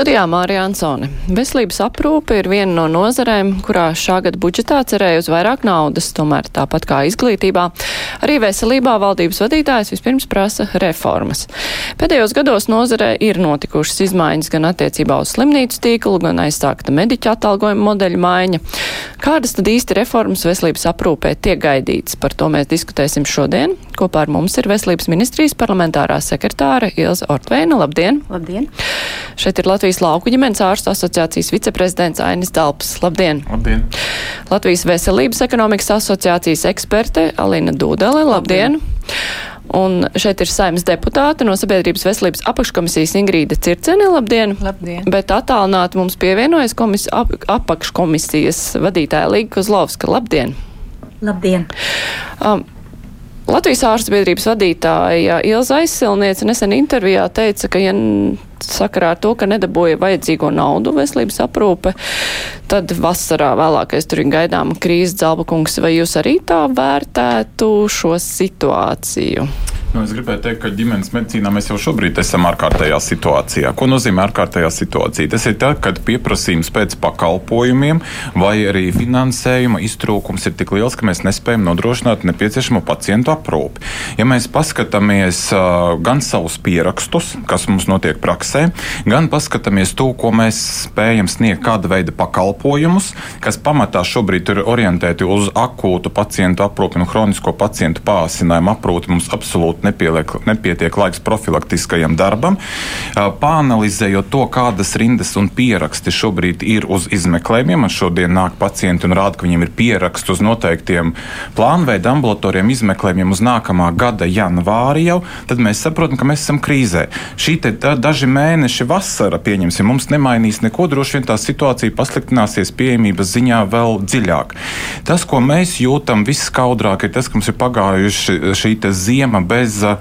Studijā Mārija Ansone. Veselības aprūpe ir viena no nozarēm, kurā šā gada budžetā cerēja uz vairāk naudas, tomēr tāpat kā izglītībā. Arī veselībā valdības vadītājs vispirms prasa reformas. Pēdējos gados nozarē ir notikušas izmaiņas gan attiecībā uz slimnīcu tīklu, gan aizsākta mediķa atalgojuma modeļa maiņa. Kādas tad īsti reformas veselības aprūpē tiek gaidītas? Par to mēs diskutēsim šodien. Kopā ar mums ir Veselības ministrijas parlamentārā sekretāra Ilza Ortveina. Labdien! Labdien! Šeit ir Latvijas lauku ģimenes ārstu asociācijas viceprezidents Ainis Dalps. Labdien! Labdien! Latvijas veselības ekonomikas asociācijas eksperte Alina Dūdele. Labdien! Labdien. Un šeit ir saimnes deputāte no Sabiedrības veselības apakškomisijas Ingrīda Circene. Labdien! Labdien! Bet attālināti mums pievienojas komis, ap, apakškomisijas vadītāja Līga Kozlovska. Labdien! Labdien! Um, Latvijas ārstu biedrības vadītāja Ilza Aizsilniece nesen intervijā teica, ka, ja sakarā ar to, ka nedabūja vajadzīgo naudu veselības aprūpe, tad vasarā vēlākais tur ir gaidāma krīze. Zelba kungs, vai jūs arī tā vērtētu šo situāciju? Nu, es gribēju teikt, ka ģimenes medicīnā mēs jau šobrīd esam ārkārtējā situācijā. Ko nozīmē ārkārtējā situācija? Tas ir tad, kad pieprasījums pēc pakalpojumiem vai arī finansējuma iztrūkums ir tik liels, ka mēs nespējam nodrošināt nepieciešamo pacientu aprūpi. Ja mēs paskatāmies uh, gan savus pierakstus, kas mums notiek praksē, gan paskatāmies to, ko mēs spējam sniegt, kāda veida pakalpojumus, kas pamatā šobrīd ir orientēti uz akūtu pacientu aprūpi un hronisko pacientu pāsinājumu aprūpi, mums absolūti nepieliek, nepietiek laiks profilaktiskajam darbam. Pāanalizējot to, kādas rindas un pieraksti šobrīd ir uz izmeklējumiem, man šodien nāk pacienti un rāda, ka viņiem ir pieraksti uz noteiktiem plānveida ambulatoriem izmeklējumiem uz nākamā gada janvāri jau, tad mēs saprotam, ka mēs esam krīzē. Šī te daži mēneši vasara, pieņemsim, mums nemainīs neko, droši vien tā situācija pasliktināsies pieejamības ziņā vēl dziļāk. Tas, ko mēs jūtam viskaudrāk, ir tas, ka mums ir pagājuši šī ziema bez bez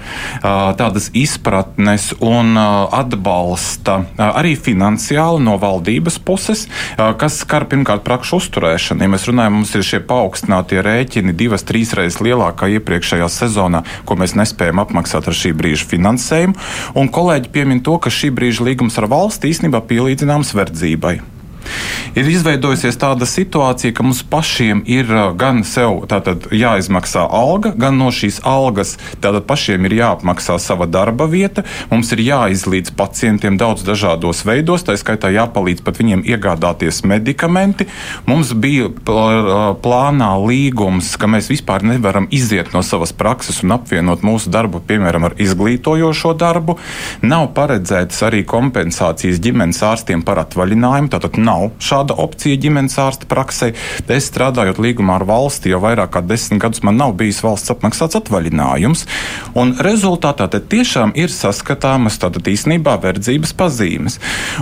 tādas izpratnes un atbalsta arī finansiāli no valdības puses, kas skar pirmkārt prakšu uzturēšanu. Ja mēs runājam, mums ir šie paaugstinātie rēķini divas, trīs reizes lielākā iepriekšējā sezonā, ko mēs nespējam apmaksāt ar šī brīža finansējumu. Un kolēģi piemin to, ka šī brīža līgums ar valsti īstenībā pielīdzināms verdzībai ir izveidojusies tāda situācija, ka mums pašiem ir uh, gan sev jāizmaksā alga, gan no šīs algas pašiem ir jāapmaksā sava darba vieta. Mums ir jāizlīdz pacientiem daudz dažādos veidos, tā skaitā jāpalīdz pat viņiem iegādāties medikamenti. Mums bija uh, plānā līgums, ka mēs vispār nevaram iziet no savas prakses un apvienot mūsu darbu, piemēram, ar izglītojošo darbu. Nav paredzētas arī kompensācijas ģimenes ārstiem par atvaļinājumu. Tātad nav šāda opcija ģimenes ārsta praksē. Es strādājot līgumā ar valsti jau vairāk kā desmit gadus, man nav bijis valsts apmaksāts atvaļinājums. Un rezultātā tiešām ir saskatāmas tātad īstenībā verdzības pazīmes.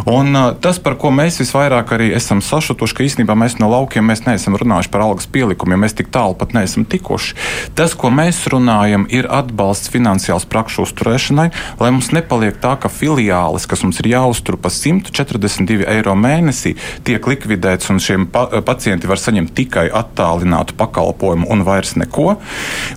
Un tas, par ko mēs visvairāk arī esam sašutuši, ka īstenībā mēs no laukiem mēs neesam runājuši par algas pielikumiem, mēs tik tālu pat neesam tikuši. Tas, ko mēs runājam, ir atbalsts finansiāls prakšu uzturēšanai, lai mums nepaliek tā, ka filiālis, kas mums ir jāuztur pa 142 eiro mēnesī, tiek likvidēts un šiem pa pacienti var saņemt tikai attālinātu pakalpojumu un vairs neko.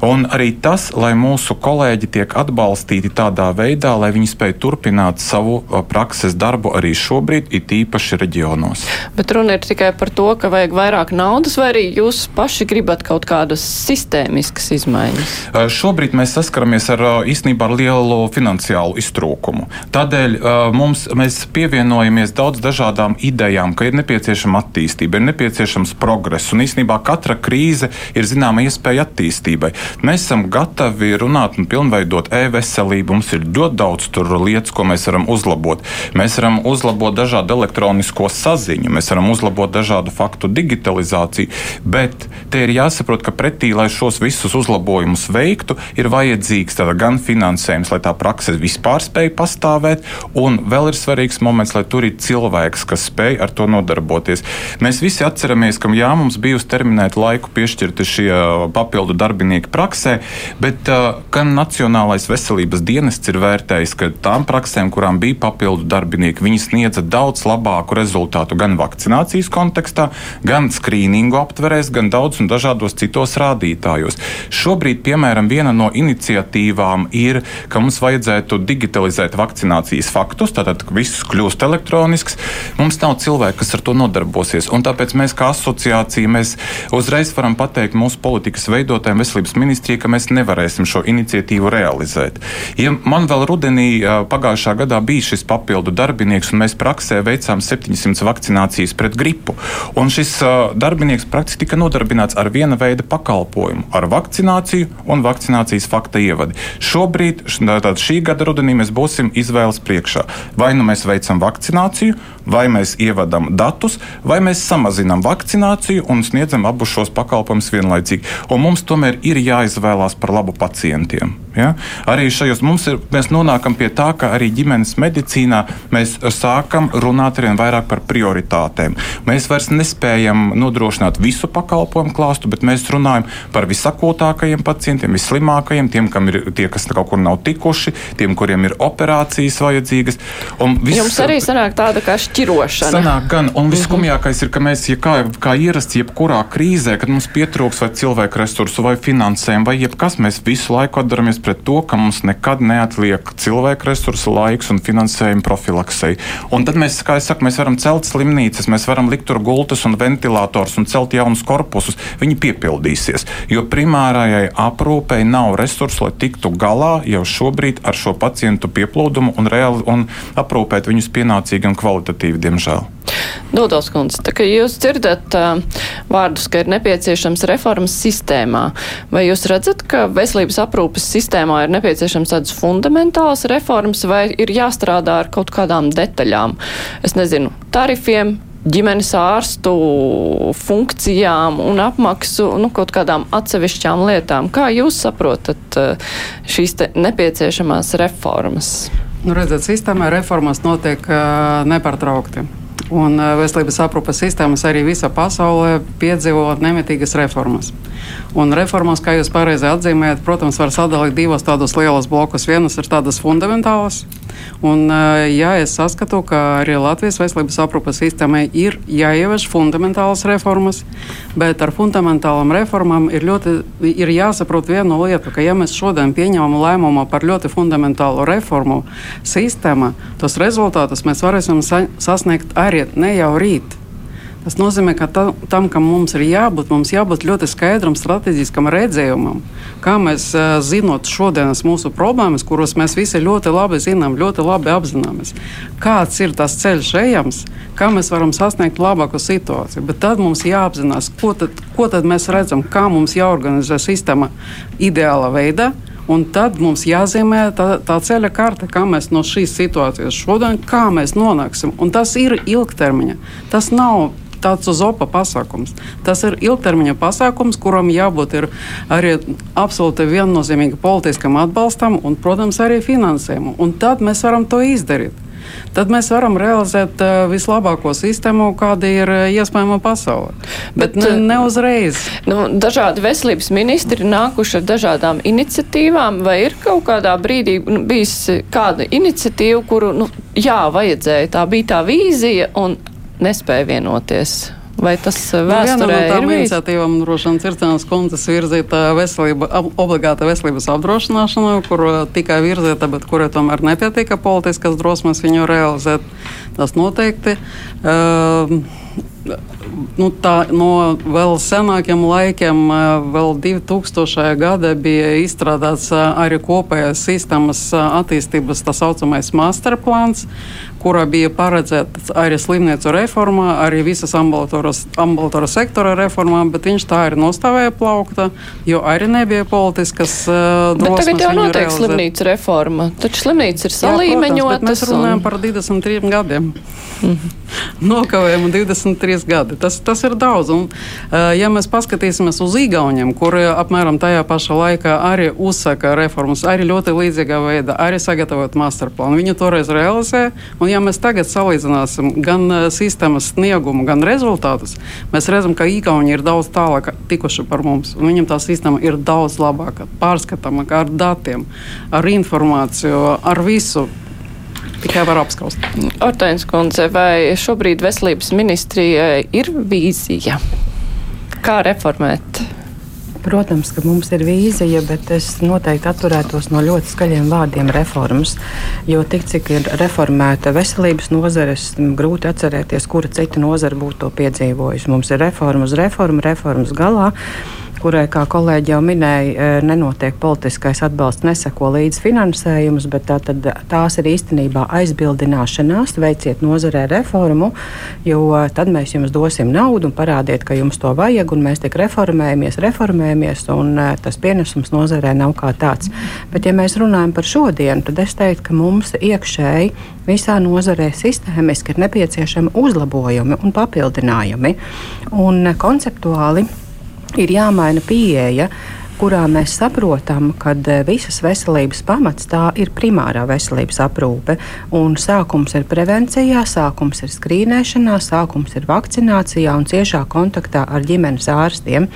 Un arī tas, lai mūsu kolēģi tiek atbalstīti tādā veidā, lai viņi spēj turpināt savu prakses darbu arī šobrīd, it īpaši reģionos. Bet runa ir tikai par to, ka vajag vairāk naudas, vai arī jūs paši gribat kaut kādas sistēmiskas izmaiņas? Šobrīd mēs saskaramies ar īstenībā ar lielu finansiālu iztrūkumu. Tādēļ mums, mēs pievienojamies daudz dažādām idejām, ka ir nepieciešama attīstība, ir nepieciešams progress. Un īstenībā katra krīze ir zināma iespēja attīstībai. Mēs esam gatavi runāt un pilnveidot e-veselību. Mums ir ļoti daudz lietas, ko mēs varam uzlabot. Mēs varam uzlabot dažādu elektronisko saziņu, mēs varam uzlabot dažādu faktu digitalizāciju. Bet te ir jāsaprot, ka pretī, lai šos visus uzlabojumus veiktu, ir vajadzīgs gan finansējums, lai tā prakse vispār spēj pastāvēt, un vēl ir svarīgs moments, lai tur ir cilvēks, kas spēj ar to nodarboties. Mēs visi atceramies, ka jā, mums bija uz terminētu laiku piešķirti šie papildu darbinieki praksē, bet uh, gan Nacionālais veselības dienests ir vērtējis, ka tām praksēm, kurām bija papildu darbinieki, viņi sniedza daudz labāku rezultātu gan vakcinācijas kontekstā, gan skrīningu aptverēs, gan daudz un dažādos citos rādītājos. Šobrīd, piemēram, viena no iniciatīvām ir, ka mums vajadzētu digitalizēt vakcinācijas faktus, tātad viss kļūst elektronisks. Mums nav cilvēki, kas ar to nodarbosies. Un tāpēc mēs, kā asociācija, mēs uzreiz varam pateikt mūsu politikas veidotājiem, veselības ministrijai, ka mēs nevarēsim šo iniciatīvu realizēt. Ja man vēl rudenī pagājušā gadā bija šis papildu darbinieks, un mēs praksē veicām 700 vakcinācijas pret gripu. Un šis darbinieks praktiski tika nodarbināts ar viena veida pakalpojumu, ar vakcināciju un vakcinācijas fakta ievadi. Šobrīd, tātad šī gada rudenī, mēs būsim izvēles priekšā. Vai nu mēs veicam vakcināciju, vai mēs ievadam datus, vai mēs samazinām vakcināciju un sniedzam abus šos pakalpojumus vienlaicīgi. Un mums tomēr ir jāizvēlās par labu pacientiem. Ja? Arī šajos mums ir, mēs nonākam pie tā, ka arī ģimenes medicīnā mēs sākam runāt arvien vairāk par prioritātēm. Mēs vairs nespējam nodrošināt visu pakalpojumu klāstu, bet mēs runājam par visakūtākajiem pacientiem, visslimākajiem, tiem, ir, tie, kas kaut kur nav tikuši, tiem, kuriem ir operācijas vajadzīgas. Viss, Jums arī sanāk tāda kā šķirošana. Sanāk gan, un visskumjākais ir, ka mēs, ja kā, kā ierasts jebkurā krīzē, kad mums pietrūks vai cilvēku resursu vai finansējumu vai jebkas, mēs visu laiku atdaramies pret to, ka mums nekad neatliek cilvēku resursu, laiks un finansējuma profilaksei. Un tad mēs, kā jau saku, mēs varam celt slimnīcas, mēs varam likt tur gultas un ventilators un celt jaunus korpusus. Viņi piepildīsies, jo primārajai aprūpei nav resursu, lai tiktu galā jau šobrīd ar šo pacientu pieplūdumu un, reāli, un aprūpēt viņus pienācīgi un kvalitatīvi, diemžēl. Dodos kundze, tā kā jūs dzirdat uh, vārdus, ka ir nepieciešams reformas sistēmā, vai jūs redzat, ka veselības aprūpes sistēmā ir nepieciešams tādas fundamentālas reformas, vai ir jāstrādā ar kaut kādām detaļām? Es nezinu, tarifiem, ģimenes ārstu funkcijām un apmaksu, nu, kaut kādām atsevišķām lietām. Kā jūs saprotat šīs nepieciešamās reformas? Nu, redzat, sistēmā reformas notiek uh, nepārtraukti. Un eh, veselības aprūpes sistēmas arī visā pasaulē piedzīvo nemitīgas reformas. Un reformas, kā jūs pareizi atzīmējat, protams, var sadalīt divos tādus lielus blokus. Vienas ir tādas fundamentālas, un jā, es saskatu, ka arī Latvijas veselības aprūpes sistēmai ir jāievieš fundamentālas reformas, bet ar fundamentālām reformām ir, ļoti, ir jāsaprot viena lieta, ka ja mēs šodien pieņemam lēmumu par ļoti fundamentālu reformu sistēmu, tos rezultātus mēs varēsim sa sasniegt arī ne jau rīt. Tas nozīmē, ka ta, tam, kam mums ir jābūt, mums jābūt ļoti skaidram strateģiskam redzējumam, kā mēs zinot šodienas mūsu problēmas, kuras mēs visi ļoti labi zinām, ļoti labi apzināmies. Kāds ir tas ceļš ejams, kā mēs varam sasniegt labāku situāciju. Bet tad mums jāapzinās, ko tad, ko tad mēs redzam, kā mums jāorganizē sistēma ideāla veidā Un tad mums jāzīmē tā, tā ceļa karte, kā mēs no šīs situācijas šodien, kā mēs nonāksim. Un tas ir ilgtermiņa. Tas nav tāds uz opa pasākums. Tas ir ilgtermiņa pasākums, kuram jābūt arī absolūti viennozīmīgi politiskam atbalstam un, protams, arī finansējumu. Un tad mēs varam to izdarīt tad mēs varam realizēt uh, vislabāko sistēmu, kāda ir uh, iespējama pasaulē. Bet, Bet ne, uh, ne uzreiz. Nu, dažādi veselības ministri nākuši ar dažādām iniciatīvām, vai ir kaut kādā brīdī nu, bijis kāda iniciatīva, kuru, nu, jā, vajadzēja, tā bija tā vīzija un nespēja vienoties. Vai tas vēsturē nu, no tām iniciatīvām vien Circenas kundzes virzīta veselība, obligāta veselības apdrošināšana, kur tikai virzīta, bet kurai tomēr nepietika politiskas drosmes viņu realizēt. Tas noteikti. Uh, nu, tā, no vēl senākiem laikiem, vēl 2000. gada bija izstrādāts arī kopējās sistēmas attīstības tā saucamais masterplāns, kurā bija paredzēta arī slimnīcu reforma, arī visas ambulatorijas sektora reformā, bet viņš tā arī nostāvēja plaukta, jo arī nebija politiskas uh, drosmes. Tagad jau notiek realizēt. slimnīcu reforma, taču slimnīca ir salīmeņotas. Mēs runājam un... par 23 gadiem. Mm -hmm. Nokavējumu 23 gadi. Tas, tas ir daudz. Un, uh, ja mēs paskatīsimies uz Igauniem, kuri apmēram tajā pašā laikā arī uzsaka reformas, arī ļoti līdzīgā veidā, arī sagatavot masterplānu, viņi toreiz realizē. Un ja mēs tagad salīdzināsim gan uh, sistēmas sniegumu, gan rezultātus, mēs redzam, ka Igauni ir daudz tālāk tikuši par mums. Viņam tā sistēma ir daudz labāka, pārskatāmāka ar datiem, ar informāciju, ar visu. Tikai var apskaust. Ortēns kundze, vai šobrīd veselības ministrijai ir vīzija? Kā reformēt Protams, ka mums ir vīzija, bet es noteikti atturētos no ļoti skaļiem vārdiem reformas. Jo tik cik ir reformēta veselības nozare, grūti atcerēties, kura cita nozara būtu to piedzīvojusi. Mums ir reforma uz reformu, reformas galā kurai, kā kolēģi jau minēja, e, nenotiek politiskais atbalsts, neseko līdz finansējums, bet tā, tad, tās ir īstenībā aizbildināšanās. Veiciet nozarē reformu, jo tad mēs jums dosim naudu un parādiet, ka jums to vajag, un mēs tik reformējamies, reformējamies, un e, tas pienesums nozarē nav kā tāds. Bet, ja mēs runājam par šodienu, tad es teiktu, ka mums iekšēji visā nozarē sistēmiski ir nepieciešami uzlabojumi un papildinājumi. Un konceptuāli ir jāmaina pieeja kurā mēs saprotam, ka e, visas veselības pamats tā ir primārā veselības aprūpe. Un sākums ir prevencijā, sākums ir skrīnēšanā, sākums ir vakcinācijā un ciešā kontaktā ar ģimenes ārstiem.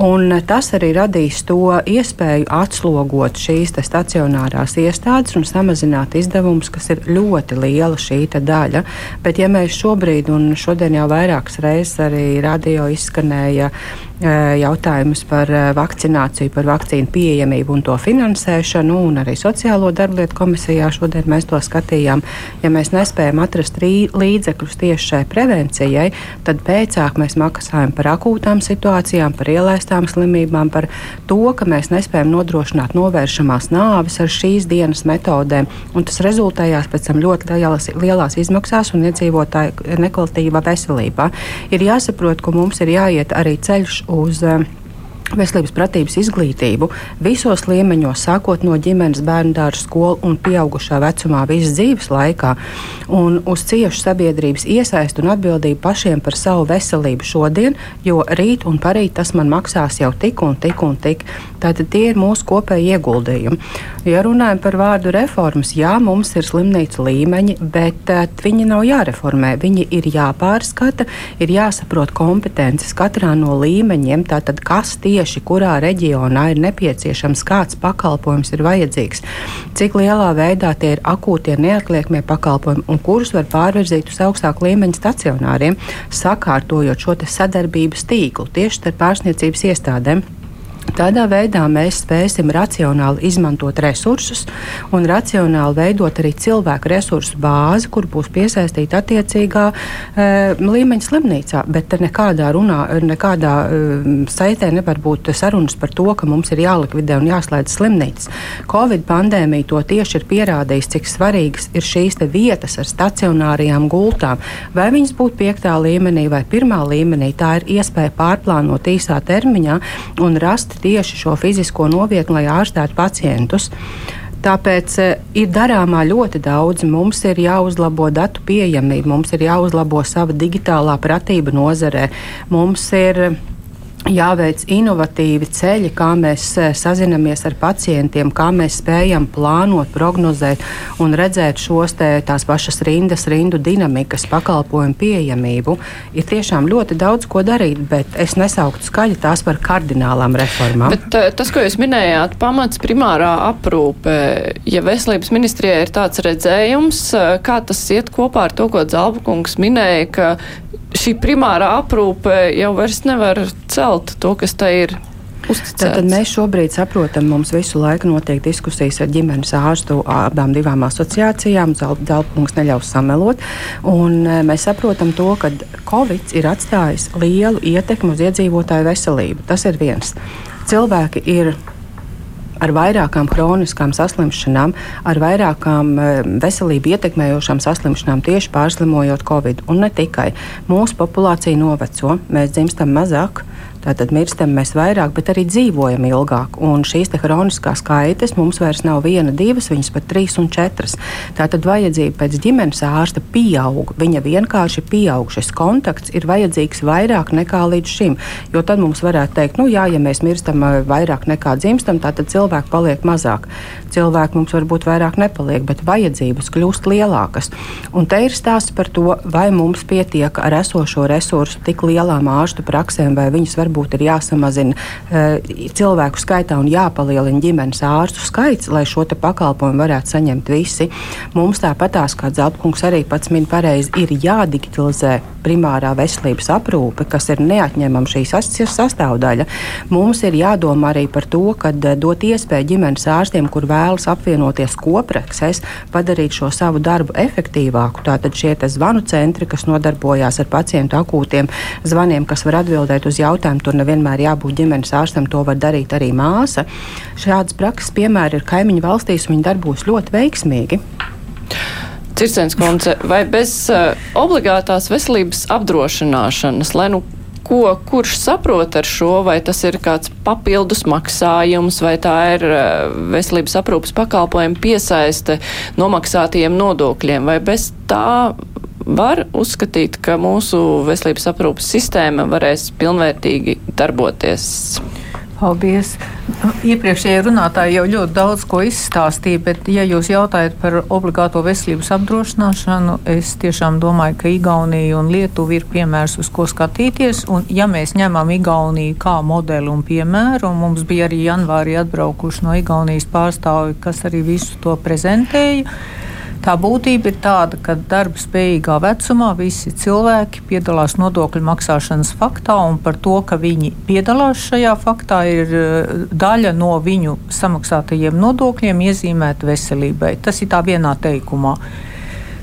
Un tas arī radīs to iespēju atslogot šīs stacionārās iestādes un samazināt izdevumus, kas ir ļoti liela šī daļa. Bet, ja mēs šobrīd, un šodien jau vairākas reizes arī radio izskanēja jautājumus par vakcināciju, par vakcīnu pieejamību un to finansēšanu, un arī Sociālo darblietu komisijā šodien mēs to skatījām. Ja mēs nespējam atrast līdzekļus tieši šai prevencijai, tad pēcāk mēs maksājam par akūtām situācijām, par ielaistām slimībām, par to, ka mēs nespējam nodrošināt novēršamās nāves ar šīs dienas metodēm, un tas rezultējās pēc tam ļoti lielas, lielās izmaksās un iedzīvotāju nekvalitīvā veselībā. Ir jāsaprot, ka mums ir jāiet arī ceļš uz uh, veselības pratības izglītību visos līmeņos, sākot no ģimenes, bērnu dārza, skolu un pieaugušā vecumā visas dzīves laikā, un uz ciešu sabiedrības iesaistu un atbildību pašiem par savu veselību šodien, jo rīt un parīt tas man maksās jau tik un tik un tik. Tātad tie ir mūsu kopēji ieguldījumi. Ja runājam par vārdu reformas, jā, mums ir slimnīcu līmeņi, bet uh, viņi nav jāreformē. Viņi ir jāpārskata, ir jāsaprot kompetences katrā no līmeņiem, tātad kas tieši tieši kurā reģionā ir nepieciešams, kāds pakalpojums ir vajadzīgs, cik lielā veidā tie ir akūtie neatliekamie pakalpojumi un kurus var pārvirzīt uz augstāku līmeņu stacionāriem, sakārtojot šo sadarbības tīklu tieši starp pārsniecības iestādēm. Tādā veidā mēs spēsim racionāli izmantot resursus un racionāli veidot arī cilvēku resursu bāzi, kur būs piesaistīta attiecīgā e, līmeņa slimnīcā. Bet nekādā runā, nekādā e, saitē nevar būt sarunas par to, ka mums ir jālikvidē un jāslēdz slimnīcas. Covid pandēmija to tieši ir pierādījis, cik svarīgas ir šīs vietas ar stacionārajām gultām. Vai viņas būtu piektā līmenī vai pirmā līmenī, tā ir iespēja pārplānot īsā termiņā un rast tieši šo fizisko novietni, lai ārstētu pacientus. Tāpēc e, ir darāmā ļoti daudz. Mums ir jāuzlabo datu pieejamība, mums ir jāuzlabo sava digitālā pratība nozarē. Mums ir jāveic inovatīvi ceļi, kā mēs eh, sazinamies ar pacientiem, kā mēs spējam plānot, prognozēt un redzēt šos te, tās pašas rindas, rindu dinamikas, pakalpojumu pieejamību. Ir tiešām ļoti daudz ko darīt, bet es nesauktu skaļi tās par kardinālām reformām. Bet, eh, tas, ko jūs minējāt, pamats primārā aprūpe, ja veselības ministrijai ir tāds redzējums, eh, kā tas iet kopā ar to, ko Zalbakungs minēja, ka šī primārā aprūpe jau vairs nevar celt to, kas tai ir. Tad mēs šobrīd saprotam, mums visu laiku notiek diskusijas ar ģimenes ārstu abām divām asociācijām. Zelpunks neļaus samelot. Un e, mēs saprotam to, ka Covid ir atstājis lielu ietekmi uz iedzīvotāju veselību. Tas ir viens. Cilvēki ir ar vairākām kroniskām saslimšanām, ar vairākām eh, veselību ietekmējošām saslimšanām tieši pārslimojot Covid. Un ne tikai. Mūsu populācija noveco, mēs dzimstam mazāk. Tātad mirstam mēs vairāk, bet arī dzīvojam ilgāk. Un šīs hroniskās kaitas mums vairs nav viena, divas, viņas pat trīs un četras. Tātad vajadzība pēc ģimenes ārsta pieaug. Viņa vienkārši pieaug. Šis kontakts ir vajadzīgs vairāk nekā līdz šim. Jo tad mums varētu teikt, nu jā, ja mēs mirstam vairāk nekā dzimstam, tad cilvēku paliek mazāk. Cilvēku mums varbūt vairāk nepaliek, bet vajadzības kļūst lielākas. Un te ir stāsts par to, vai mums pietiek ar esošo resursu tik lielām ārstu praksēm, vai viņas varbūt ir jāsamazina uh, cilvēku skaitā un jāpalielina ģimenes ārstu skaits, lai šo pakalpojumu varētu saņemt visi. Mums tāpatās, kā Zeltkungs arī pats min pareizi, ir jādigitalizē primārā veselības aprūpe, kas ir neatņemama šīs sastāvdaļa. Mums ir jādomā arī par to, ka eh, dot iespēju ģimenes ārstiem, kur vēlas apvienoties kopreksēs, padarīt šo savu darbu efektīvāku. Tātad šie zvanu centri, kas nodarbojās ar pacientu akūtiem zvaniem, kas var atbildēt uz jautājumu, tur nevienmēr jābūt ģimenes ārstam, to var darīt arī māsa. Šādas prakses piemēri ir kaimiņu valstīs, un viņi darbos ļoti veiksmīgi. Circens kundze, vai bez uh, obligātās veselības apdrošināšanas, lai nu ko kurš saprot ar šo, vai tas ir kāds papildus maksājums, vai tā ir uh, veselības aprūpas pakalpojuma piesaiste nomaksātiem nodokļiem, vai bez tā var uzskatīt, ka mūsu veselības aprūpas sistēma varēs pilnvērtīgi darboties. Paldies! Iepriekšējie runātāji jau ļoti daudz ko izstāstīja, bet, ja jūs jautājat par obligāto veselības apdrošināšanu, es tiešām domāju, ka Igaunija un Lietuva ir piemērs, uz ko skatīties. Un, ja mēs ņemam Igauniju kā modeli un piemēru, un mums bija arī janvārī atbraukuši no Igaunijas pārstāvi, kas arī visu to prezentēja, Tā būtība ir tāda, ka darba spējīgā vecumā visi cilvēki piedalās nodokļu maksāšanas faktā, un par to, ka viņi piedalās šajā faktā, ir eh, daļa no viņu samaksātajiem nodokļiem iezīmēta veselībai. Tas ir tā vienā teikumā.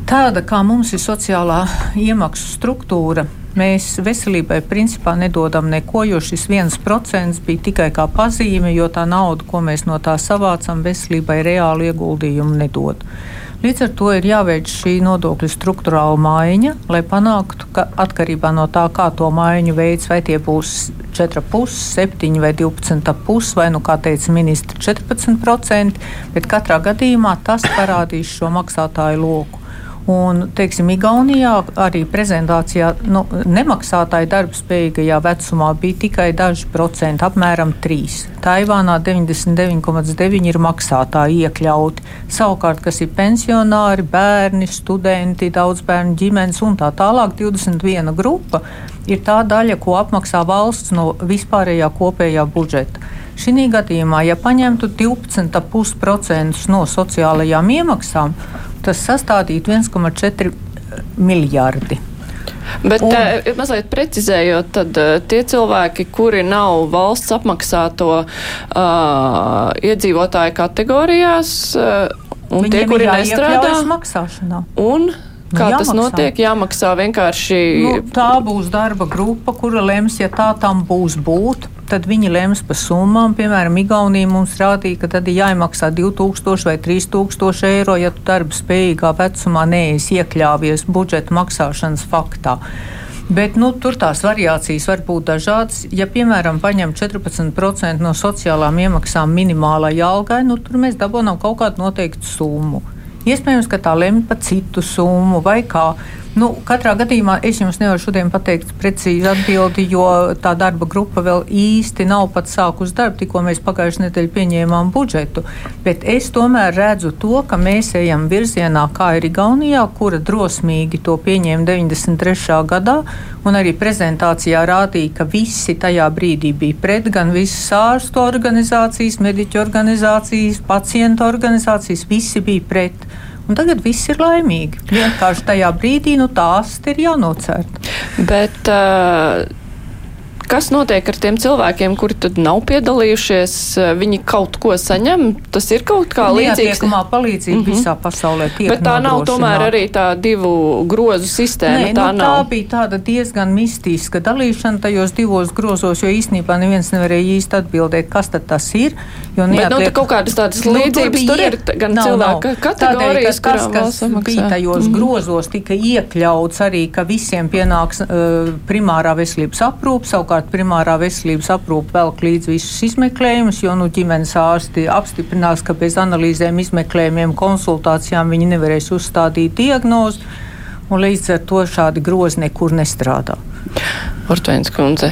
Tāda kā mums ir sociālā iemaksu struktūra, mēs veselībai principā nedodam neko, jo šis viens procents bija tikai kā pazīme, jo tā nauda, ko mēs no tā savācam, veselībai reāli ieguldījumu nedod. Līdz ar to ir jāveic šī nodokļu struktūrāla maiņa, lai panāktu, ka atkarībā no tā, kā to maiņu veids, vai tie būs 4,5, 7 vai 12,5 vai, nu, kā teica ministra, 14%, bet katrā gadījumā tas parādīs šo maksātāju loku. Un, teiksim, Igaunijā arī prezentācijā nu, nemaksātāju darbspējīgajā vecumā bija tikai daži procenti, apmēram 3. Taivānā 99,9 ir maksātāji iekļauti. Savukārt, kas ir pensionāri, bērni, studenti, daudz bērnu ģimenes un tā tālāk, 21 grupa ir tā daļa, ko apmaksā valsts no vispārējā kopējā budžeta. Šī gadījumā, ja paņemtu 12,5% no sociālajām iemaksām, tas sastādītu 1,4 miljardi. Bet un, tā, mazliet precizējot, tad tie cilvēki, kuri nav valsts apmaksāto uh, iedzīvotāju kategorijās, uh, un tie, kuri nestrādā, maksāšanā. Un Kā nu, tas notiek? Jāmaksā vienkārši. Nu, tā būs darba grupa, kura lems, ja tā tam būs būt tad viņi lems par summām. Piemēram, Igaunija mums rādīja, ka tad ir jāmaksā 2000 vai 3000 eiro, ja tu darba spējīgā vecumā neesi iekļāvies budžeta maksāšanas faktā. Bet nu, tur tās variācijas var būt dažādas. Ja, piemēram, paņem 14% no sociālām iemaksām minimālai algai, nu, tur mēs dabūjam kaut kādu noteiktu summu. Iespējams, ka tā lemj par citu summu vai kā. Nu, katrā gadījumā es jums nevaru šodien pateikt precīzi atbildi, jo tā darba grupa vēl īsti nav pat sākus darbu, tikko mēs pagājušajā nedēļā pieņēmām budžetu. Bet es tomēr redzu to, ka mēs ejam virzienā, kā ir Igaunijā, kura drosmīgi to pieņēma 93. gadā, un arī prezentācijā rādīja, ka visi tajā brīdī bija pret, gan visas ārstu organizācijas, mediķu organizācijas, pacientu organizācijas, visi bija pret. Un tagad viss ir laimīgi. Vienkārši tajā brīdī nu, tās ir jānocērt. Bet, uh, Kas notiek ar tiem cilvēkiem, kuri tad nav piedalījušies? Viņi kaut ko saņem, tas ir kaut kā līdzīgs. Tā palīdzība mm -hmm. visā pasaulē tiek Bet tā nav tomēr arī tā divu grozu sistēma. Nē, tā, nu, tā bija tāda diezgan mistiska dalīšana tajos divos grozos, jo īstenībā neviens nevarēja īsti atbildēt, kas tad tas ir. Jo neatliek... Bet, nu, kaut kādas tādas nu, līdzības tur, tur ir gan nav, cilvēka nav. kategorijas, Tādēļ, ka tas, kas bija tajos mm -hmm. grozos, tika iekļauts arī, ka visiem pienāks uh, primārā veselības aprūpe, savukārt Savukārt primārā veselības aprūpe velk līdz visus izmeklējumus, jo nu, ģimenes ārsti apstiprinās, ka bez analīzēm, izmeklējumiem, konsultācijām viņi nevarēs uzstādīt diagnozi. Līdz ar to šādi grozi nekur nestrādā. Urtveins kundze.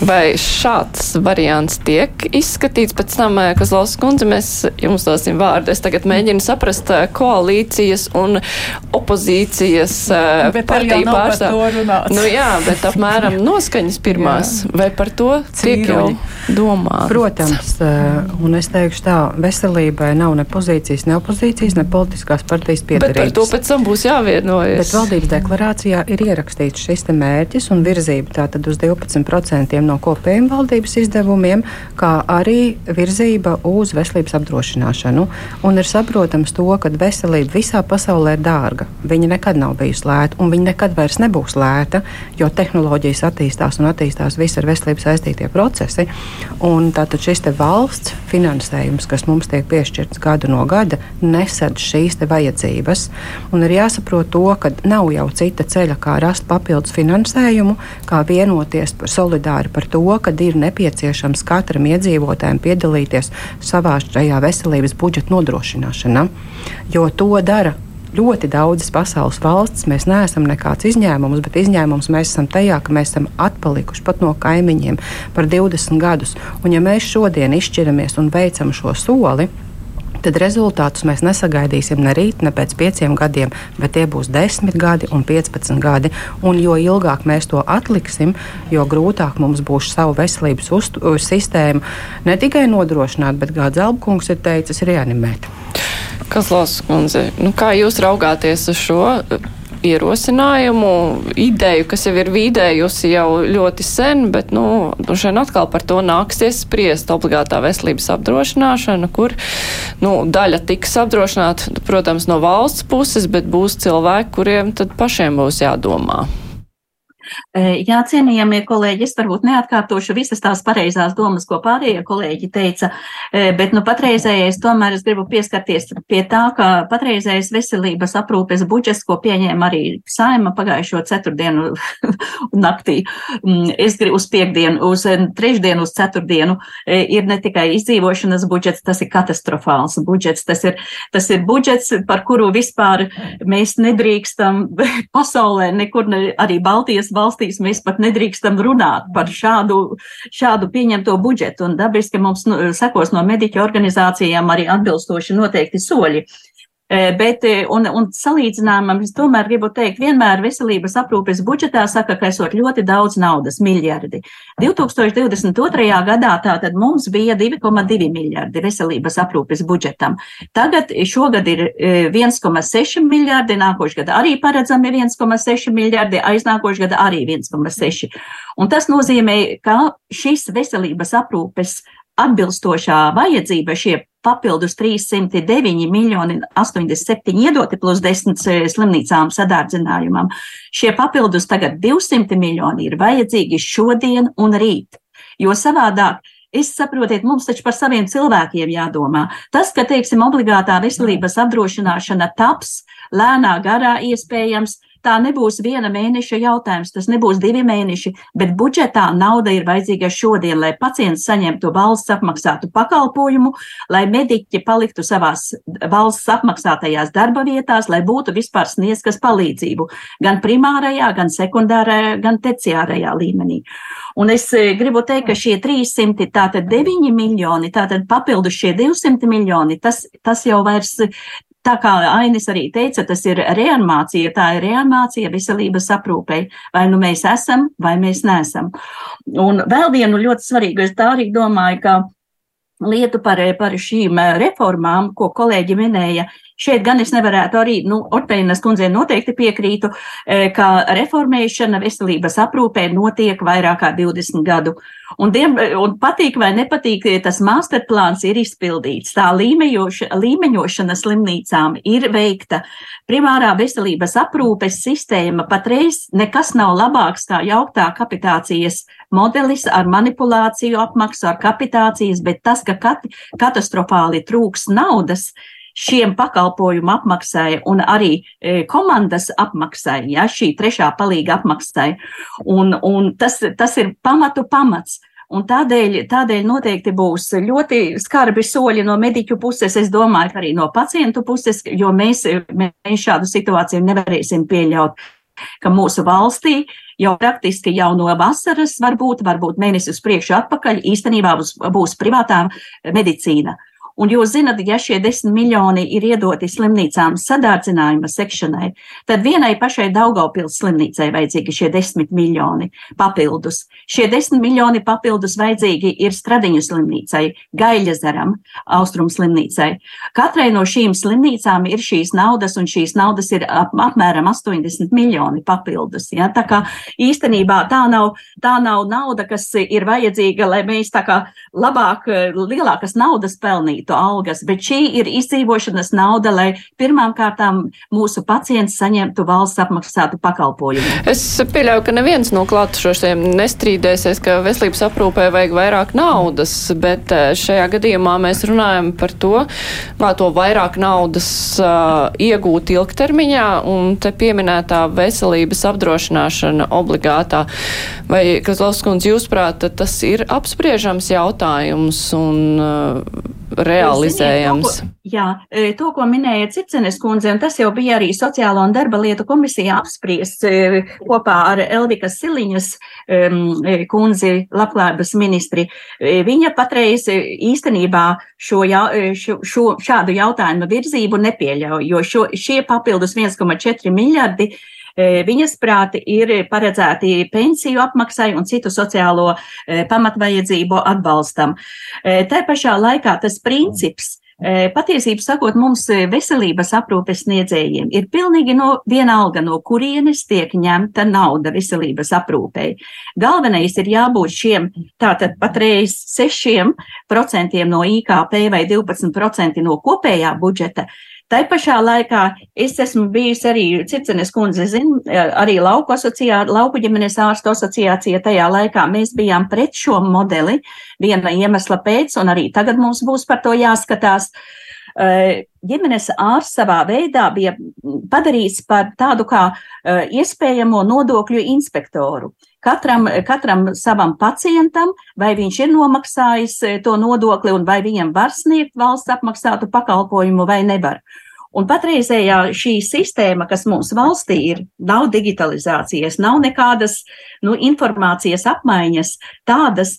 Vai šāds variants tiek izskatīts pēc tam, eh, kas Lausas kundze, mēs jums dosim vārdu. Es tagad mēģinu saprast eh, koalīcijas un opozīcijas eh, bet partiju pārstāvju. Nu jā, bet apmēram noskaņas pirmās. Jā. Vai par to tiek jau domāts? Protams, un es teikšu tā, veselībai nav ne pozīcijas, ne opozīcijas, ne politiskās partijas piedarības. Bet par to pēc tam būs jāvienojas. Bet valdības deklarācijā ir ierakstīts šis te mērķis un virzība tātad uz 12% no kopējiem valdības izdevumiem, kā arī virzība uz veselības apdrošināšanu. Un ir saprotams to, ka veselība visā pasaulē ir dārga. Viņa nekad nav bijusi lēta, un viņa nekad vairs nebūs lēta, jo tehnoloģijas attīstās un attīstās visi ar veselību saistītie procesi. Un tātad šis valsts finansējums, kas mums tiek piešķirts gadu no gada, nesedz šīs vajadzības. Un ir jāsaprot to, ka nav jau cita ceļa, kā rast papildus finansējumu, kā vienoties par solidāri par par to, ka ir nepieciešams katram iedzīvotājam piedalīties savā šajā veselības budžeta nodrošināšanā, jo to dara ļoti daudzas pasaules valstis. Mēs neesam nekāds izņēmums, bet izņēmums mēs esam tajā, ka mēs esam atpalikuši pat no kaimiņiem par 20 gadus. Un ja mēs šodien izšķiramies un veicam šo soli, tad rezultātus mēs nesagaidīsim ne rīt, ne pēc pieciem gadiem, bet tie būs 10 gadi un 15 gadi. Un jo ilgāk mēs to atliksim, jo grūtāk mums būs savu veselības sistēmu ne tikai nodrošināt, bet, kā Zelbkungs ir teicis, reanimēt. Kas Lāsas kundze, nu kā jūs raugāties uz šo? Ierosinājumu, ideju, kas jau ir vīdējusi jau ļoti sen, bet, nu, šodien atkal par to nāksies spriest obligātā veselības apdrošināšana, kur, nu, daļa tiks apdrošināta, protams, no valsts puses, bet būs cilvēki, kuriem tad pašiem būs jādomā. Jā, cienījamie kolēģi, es varbūt neatkārtošu visas tās pareizās domas, ko pārējie kolēģi teica, bet nu patreizējais tomēr es gribu pieskarties pie tā, ka patreizējais veselības aprūpes budžets, ko pieņēma arī saima pagājušo ceturtdienu naktī, mm, es gribu uz piekdienu, uz trešdienu, uz ceturtdienu, ir ne tikai izdzīvošanas budžets, tas ir katastrofāls budžets, tas ir, tas ir budžets, par kuru vispār mēs nedrīkstam pasaulē, nekur ne, arī Baltijas valsts valstīs mēs pat nedrīkstam runāt par šādu, šādu pieņemto budžetu, un dabiski mums nu, sekos no mediķu organizācijām arī atbilstoši noteikti soļi. Eh, bet, un, un salīdzinājumam, es tomēr gribu teikt, vienmēr veselības aprūpes budžetā saka, ka esot ļoti daudz naudas, miljardi. 2022. gadā tātad mums bija 2,2 miljardi veselības aprūpes budžetam. Tagad šogad ir 1,6 eh, miljardi, nākošais gada arī paredzami 1,6 miljardi, aiznākošais gada arī 1,6. Un tas nozīmē, ka šis veselības aprūpes atbilstošā vajadzība šie papildus 309 miljoni 87 iedoti plus 10 eh, slimnīcām sadārdzinājumam. Šie papildus tagad 200 miljoni ir vajadzīgi šodien un rīt, jo savādāk Es saprotiet, mums taču par saviem cilvēkiem jādomā. Tas, ka, teiksim, obligātā veselības apdrošināšana taps lēnā garā iespējams, Tā nebūs viena mēneša jautājums, tas nebūs divi mēneši, bet budžetā nauda ir vajadzīga šodien, lai pacients saņemtu valsts apmaksātu pakalpojumu, lai mediķi paliktu savās valsts apmaksātajās darba vietās, lai būtu vispār sniedzkas palīdzību gan primārajā, gan sekundārajā, gan terciārajā līmenī. Un es eh, gribu teikt, ka šie 300, tātad 9 miljoni, tātad papildus šie 200 miljoni, tas, tas jau vairs Tā kā Ainis arī teica, tas ir reanimācija, tā ir reanimācija veselības aprūpei. Vai nu mēs esam, vai mēs neesam. Un vēl vienu ļoti svarīgu, es tā arī domāju, ka lietu par, par šīm reformām, ko kolēģi minēja, Šeit gan es nevarētu arī, nu, Orteinas kundzei noteikti piekrītu, ka reformēšana veselības aprūpē notiek vairāk kā 20 gadu. Un, diem, un patīk vai nepatīk, tas masterplāns ir izpildīts. Tā līmeņošana slimnīcām ir veikta. Primārā veselības aprūpes sistēma patreiz nekas nav labāks kā jauktā kapitācijas modelis ar manipulāciju apmaksu, ar kapitācijas, bet tas, ka kat, katastrofāli trūks naudas, šiem pakalpojumu apmaksai un arī e, komandas apmaksai, ja, šī trešā palīga apmaksai. Un, un tas, tas ir pamatu pamats. Un tādēļ, tādēļ noteikti būs ļoti skarbi soļi no mediķu puses, es domāju, arī no pacientu puses, jo mēs, mēs šādu situāciju nevarēsim pieļaut, ka mūsu valstī jau praktiski jau no vasaras, varbūt, varbūt mēnesis priekšu atpakaļ, īstenībā būs, būs privātā medicīna. Un jūs zinat, ja šie desmit miljoni ir iedoti slimnīcām sadārdzinājuma sekšanai, tad vienai pašai Daugaupils slimnīcai vajadzīgi šie desmit miljoni papildus. Šie desmit miljoni papildus vajadzīgi ir Stradiņu slimnīcai, Gaļazaram, Austrum slimnīcai. Katrai no šīm slimnīcām ir šīs naudas, un šīs naudas ir ap, apmēram 80 miljoni papildus. Ja? Tā kā īstenībā tā nav, tā nav nauda, kas ir vajadzīga, lai mēs tā kā labāk, lielākas naudas pelnītu saņemtu algas, bet šī ir izdzīvošanas nauda, lai pirmām kārtām mūsu pacients saņemtu valsts apmaksātu pakalpojumu. Es pieļauju, ka neviens no klātušajiem nestrīdēsies, ka veselības aprūpē vajag vairāk naudas, bet eh, šajā gadījumā mēs runājam par to, kā to vairāk naudas uh, iegūt ilgtermiņā, un te pieminētā veselības apdrošināšana obligātā. Vai, Kazlovskundze, jūs prāt, tas ir apspriežams jautājums un uh, realizējams. Ziniet, to, ko, jā, e, to, ko minēja Cicenes kundze, un tas jau bija arī Sociālo un darba lietu komisijā apspriests e, kopā ar Elvikas Siliņas um, kundzi labklājības ministri. Viņa patreiz īstenībā šo, šo, šo šādu jautājumu virzību nepieļauj, jo šo, šie papildus 1,4 miljardi E, viņas prāti ir paredzēti pensiju apmaksai un citu sociālo e, pamatvajadzību atbalstam. E, tā pašā laikā tas princips, Patiesībā sakot, mums veselības aprūpes sniedzējiem ir pilnīgi no vienalga, no kurienes tiek ņemta nauda veselības aprūpei. Galvenais ir jābūt šiem tātad patreiz 6% no IKP vai 12% no kopējā budžeta, Tā pašā laikā es esmu bijusi arī Circenes kundze, zin, arī lauku asociācija, lauku ģimenes ārstu asociācija. Tajā laikā mēs bijām pret šo modeli viena iemesla pēc, un arī tagad mums būs par to jāskatās. Ģimenes ārsts savā veidā bija padarīts par tādu kā iespējamo nodokļu inspektoru. Katram, katram savam pacientam, vai viņš ir nomaksājis to nodokli un vai viņam var sniegt valsts apmaksātu pakalpojumu vai nevar. Un patreizējā šī sistēma, kas mums valstī ir, nav digitalizācijas, nav nekādas nu, informācijas apmaiņas, tādas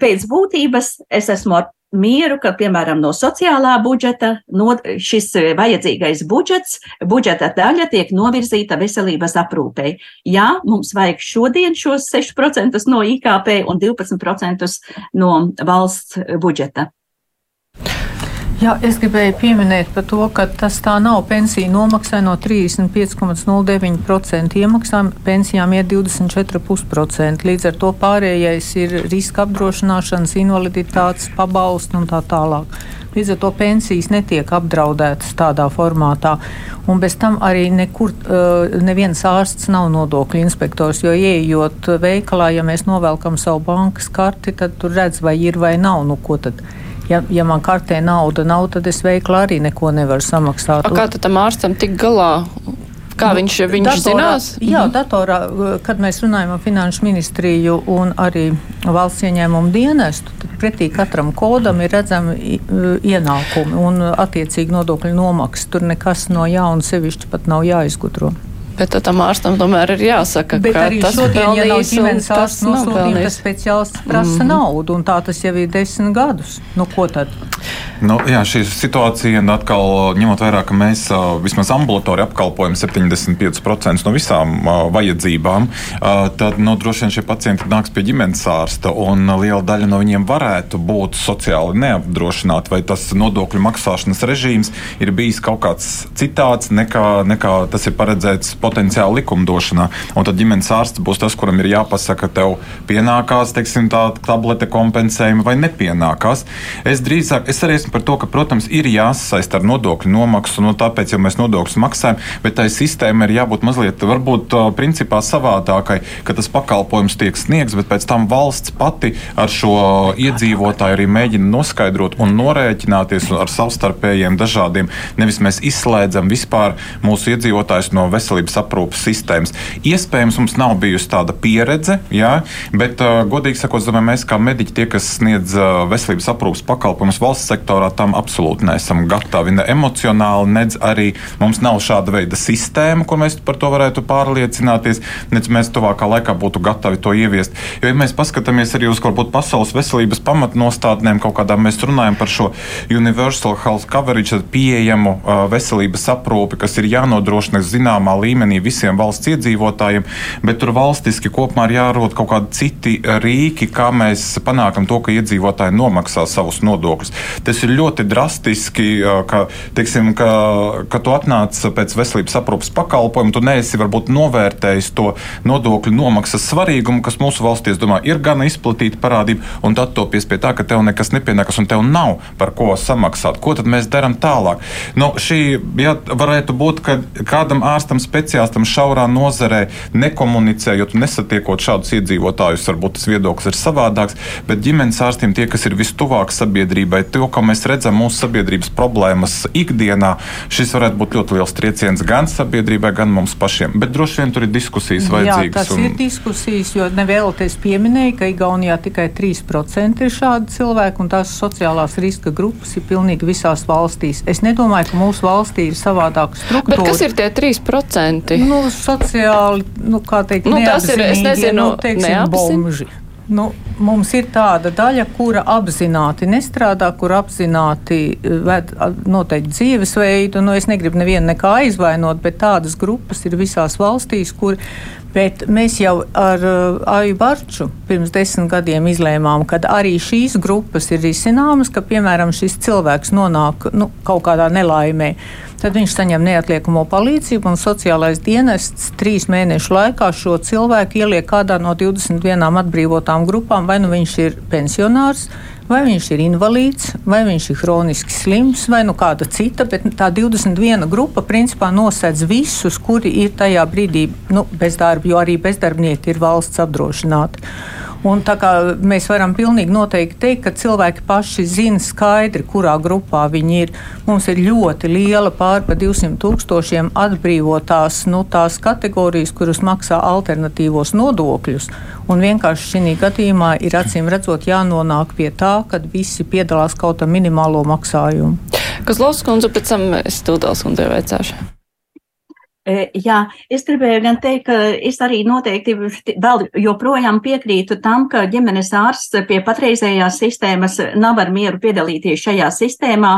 pēc būtības es esmu ar mieru, ka, piemēram, no sociālā budžeta no šis vajadzīgais budžets, budžeta daļa tiek novirzīta veselības aprūpei. Jā, mums vajag šodien šos 6% no IKP un 12% no valsts budžeta. Jā, es gribēju pieminēt par to, ka tas tā nav. Pensija nomaksā no 35,09% iemaksām, pensijām ir 24,5%. Līdz ar to pārējais ir riska apdrošināšanas, invaliditātes, pabalstu un tā tālāk. Līdz ar to pensijas netiek apdraudētas tādā formātā. Un bez tam arī nekur uh, neviens ārsts nav nodokļu inspektors, jo ieejot veikalā, ja mēs novelkam savu bankas karti, tad tur redz, vai ir vai nav. Nu, ko tad? Ja, ja man kartē nauda nav, tad es veiklā arī neko nevaru samaksāt. A, kā tam ārstam tik galā? Kā nu, viņš, viņš datorā, zinās? Jā, mhm. datorā, kad mēs runājam ar Finanšu ministriju un arī valsts ieņēmumu dienestu, tad pretī katram kodam ir redzami ienākumi un attiecīgi nodokļu nomaksas. Tur nekas no jauna sevišķi pat nav jāizgudro. Bet tam ārstam tomēr ir jāsaka, Bet ka arī tas šodien, ja nav ģimenes ārsts nosūtījums, tas speciālists prasa mm -hmm. naudu, un tā tas jau ir desmit gadus. Nu, ko tad? Nu, jā, šī situācija atkal ņemot vērā, ka mēs vismaz ambulatori apkalpojam 75% no visām vajadzībām, tad nu, droši vien šie pacienti nāks pie ģimenes ārsta, un liela daļa no viņiem varētu būt sociāli neapdrošināti, vai tas nodokļu maksāšanas režīms ir bijis kaut kāds citāds nekā, nekā tas ir paredzēts potenciāli likumdošanā. Un tad ģimenes ārsts būs tas, kuram ir jāpasaka, tev pienākās teiksim, tā tablete kompensējuma vai nepienākās. Es drīzāk es arī esmu par to, ka, protams, ir jāsasaist ar nodokļu nomaksu, no tāpēc jau mēs nodokļus maksājam, bet tai sistēmai ir jābūt mazliet, varbūt, principā savādākai, ka tas pakalpojums tiek sniegts, bet pēc tam valsts pati ar šo iedzīvotāju arī mēģina noskaidrot un norēķināties ar savstarpējiem dažādiem. Nevis mēs izslēdzam vispār mūsu iedzīvotājus no veselības aprūpas sistēmas. Iespējams, mums nav bijusi tāda pieredze, jā, bet, uh, godīgi sakot, domāju, mēs kā mediķi, tie, kas sniedz uh, veselības aprūpas pakalpojumus valsts sektorā, tam absolūti neesam gatavi. Ne emocionāli, nedz arī mums nav šāda veida sistēma, ko mēs par to varētu pārliecināties, nedz mēs tuvākā laikā būtu gatavi to ieviest. Jo, ja mēs paskatāmies arī uz varbūt pasaules veselības pamatnostādnēm, kaut kādā mēs runājam par šo universal health coverage, pieejamu uh, veselības aprūpi, kas ir jānodrošina zināmā līmenī visiem valsts iedzīvotājiem, bet tur valstiski kopumā ir jārod kaut kādi citi rīki, kā mēs panākam to, ka iedzīvotāji nomaksā savus nodokļus. Tas ir ļoti drastiski, ka, teiksim, ka, ka tu atnāc pēc veselības aprūpas pakalpojumu, tu neesi varbūt novērtējis to nodokļu nomaksas svarīgumu, kas mūsu valstī, es domāju, ir gana izplatīta parādība, un tad topies pie tā, ka tev nekas nepienākas un tev nav par ko samaksāt. Ko tad mēs darām tālāk? Nu, šī ja, varētu būt, ka kādam ārstam, speciālistam šaurā nozarē nekomunicē, jo tu nesatiekot šādus iedzīvotājus, varbūt tas viedoklis ir savādāks, bet ģimenes ārstiem tie, kas ir vistuvāk sabiedrībai, to, ka mēs redzam mūsu sabiedrības problēmas ikdienā, šis varētu būt ļoti liels trieciens gan sabiedrībai, gan mums pašiem. Bet droši vien tur ir diskusijas vajadzīgas. Jā, tas un... ir diskusijas, jo nevēlaties pieminēja, ka Igaunijā tikai 3% ir šādi cilvēki, un tās sociālās riska grupas ir pilnīgi visās valstīs. Es nedomāju, ka mūsu valstī ir savādāka struktūra. Bet kas ir tie 3%? Nu, sociāli, nu, kā teikt, nu, tas ir, es nezinu, nu, teiksim, bomži. Nu, mums ir tāda daļa, kura apzināti nestrādā, kur apzināti eh, ved noteikti dzīvesveidu. Nu, es negribu nevienu nekā aizvainot, bet tādas grupas ir visās valstīs, kur Bet mēs jau ar uh, Aju Barču pirms desmit gadiem izlēmām, ka arī šīs grupas ir risināmas, ka, piemēram, šis cilvēks nonāk nu, kaut kādā nelaimē. Tad viņš saņem neatliekamo palīdzību, un sociālais dienests trīs mēnešu laikā šo cilvēku ieliek kādā no 21 atbrīvotām grupām, vai nu viņš ir pensionārs, vai viņš ir invalīds, vai viņš ir hroniski slims, vai nu kāda cita, bet tā 21 grupa principā nosedz visus, kuri ir tajā brīdī nu, bezdarbi, jo arī bezdarbnieki ir valsts apdrošināti. Un mēs varam pilnīgi noteikti teikt, ka cilvēki paši zina skaidri, kurā grupā viņi ir. Mums ir ļoti liela pār pa 200 tūkstošiem atbrīvotās nu, tās kategorijas, kuras maksā alternatīvos nodokļus. Un vienkārši šī gadījumā ir acīm redzot jānonāk pie tā, ka visi piedalās kaut kā minimālo maksājumu. Kas Lūdzu, kundze, pēc tam es tūdās kundzei veicāšu. E, jā, es gribēju gan teikt, ka es arī noteikti vēl joprojām piekrītu tam, ka ģimenes ārsts pie patreizējās sistēmas nav ar mieru piedalīties šajā sistēmā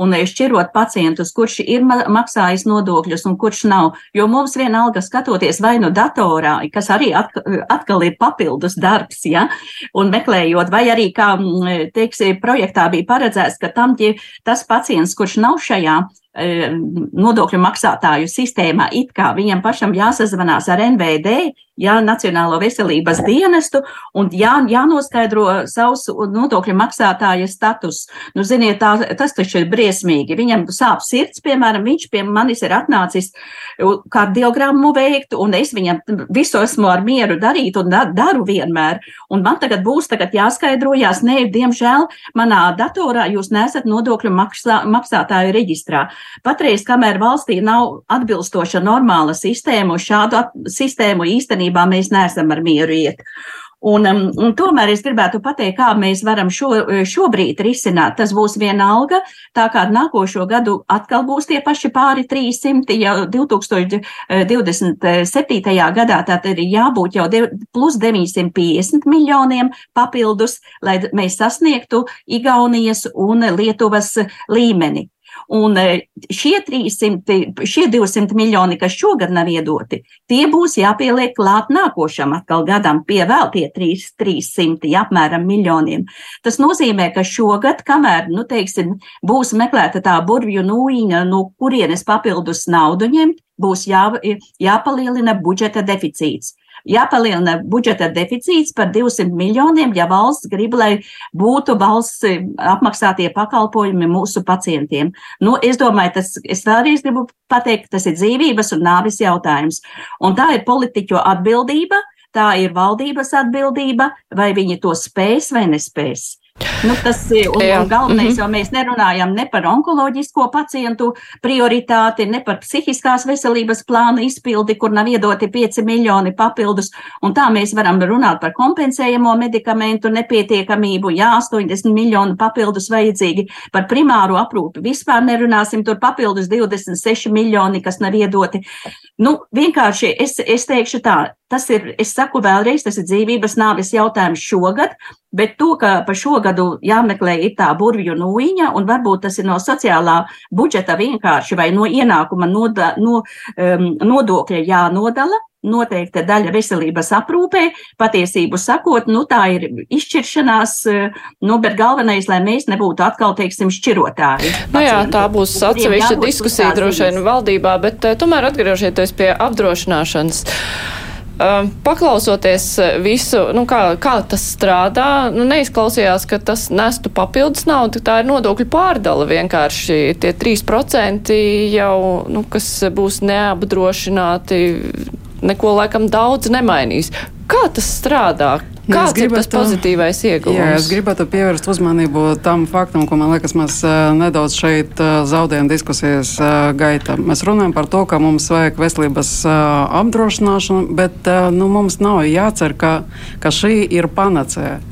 un šķirot pacientus, kurš ir maksājis nodokļus un kurš nav. Jo mums vienalga skatoties vai nu datorā, kas arī atkal ir papildus darbs, ja, un meklējot, vai arī, kā, teiksim, projektā bija paredzēts, ka tam, tas pacients, kurš nav šajā nodokļu maksātāju sistēmā, it kā viņam pašam jāsazvanās ar NVD, jā, Nacionālo veselības dienestu un jā, jānoskaidro savs nodokļu maksātāja status. Nu, ziniet, tā, tas taču ir briesmīgi. Viņam sāp sirds, piemēram, viņš pie manis ir atnācis kardiogrammu veikt, un es viņam visu esmu ar mieru darīt un daru vienmēr. Un man tagad būs tagad jāskaidrojās, nē, diemžēl manā datorā jūs nesat nodokļu maksā, maksātāju reģistrā. Patreiz, kamēr valstī nav atbilstoša normāla sistēma, šādu sistēmu īstenībā īstenībā mēs neesam ar mieru iet. Un, um, un tomēr es gribētu pateikt, kā mēs varam šo, šobrīd risināt. Tas būs vienalga, tā kā nākošo gadu atkal būs tie paši pāri 300, jau 2027. gadā tātad ir jābūt jau plus 950 miljoniem papildus, lai mēs sasniegtu Igaunijas un Lietuvas līmeni. Un šie, 300, šie 200 miljoni, kas šogad nav iedoti, tie būs jāpieliek klāt nākošam atkal gadam pie vēl tie 3, 300 apmēram miljoniem. Tas nozīmē, ka šogad, kamēr, nu, teiksim, būs meklēta tā burvju nūjiņa, no kurienes papildus naudu ņemt, būs jā, jāpalielina budžeta deficīts jāpalielina budžeta deficīts par 200 miljoniem, ja valsts grib, lai būtu valsts apmaksātie pakalpojumi mūsu pacientiem. Nu, es domāju, tas, es vēlreiz gribu pateikt, tas ir dzīvības un nāvis jautājums. Un tā ir politiķu atbildība, tā ir valdības atbildība, vai viņi to spēs vai nespēs. Nu, tas ir un galvenais, mm -hmm. jo mēs nerunājam ne par onkoloģisko pacientu prioritāti, ne par psihiskās veselības plānu izpildi, kur nav iedoti 5 miljoni papildus, un tā mēs varam runāt par kompensējamo medikamentu nepietiekamību, jā, 80 miljonu papildus vajadzīgi, par primāro aprūpi vispār nerunāsim, tur papildus 26 miljoni, kas nav iedoti. Nu, vienkārši es, es teikšu tā, tas ir, es saku vēlreiz, tas ir dzīvības nāves jautājums šogad, bet to, ka pa šo gadu jāmeklē ir tā burvju nūjiņa, un varbūt tas ir no sociālā budžeta vienkārši vai no ienākuma noda, no, um, nodokļa jānodala. Noteikta daļa veselības aprūpē, patiesību sakot, nu tā ir izšķiršanās, nu, bet galvenais, lai mēs nebūtu atkal, teiksim, šķirotāji. Nu jā, tā būs atsevišķa diskusija droši vien valdībā, bet tomēr atgriežieties pie apdrošināšanas. Um, paklausoties uh, visu, nu, kā, kā tas strādā, nu, neizklausījās, ka tas nestu papildus naudu. Tā ir nodokļu pārdala vienkārši. Tie 3% jau, nu, kas būs neapdrošināti, neko laikam daudz nemainīs. Kā tas strādā? Kāds gribētu, ir tas pozitīvais ieguvums? Jā, es gribētu pievērst uzmanību tam faktam, ko man liekas, mēs nedaudz šeit zaudējam diskusijas gaitā. Mēs runājam par to, ka mums vajag veselības apdrošināšanu, bet nu, mums nav jācer, ka, ka šī ir panacēja.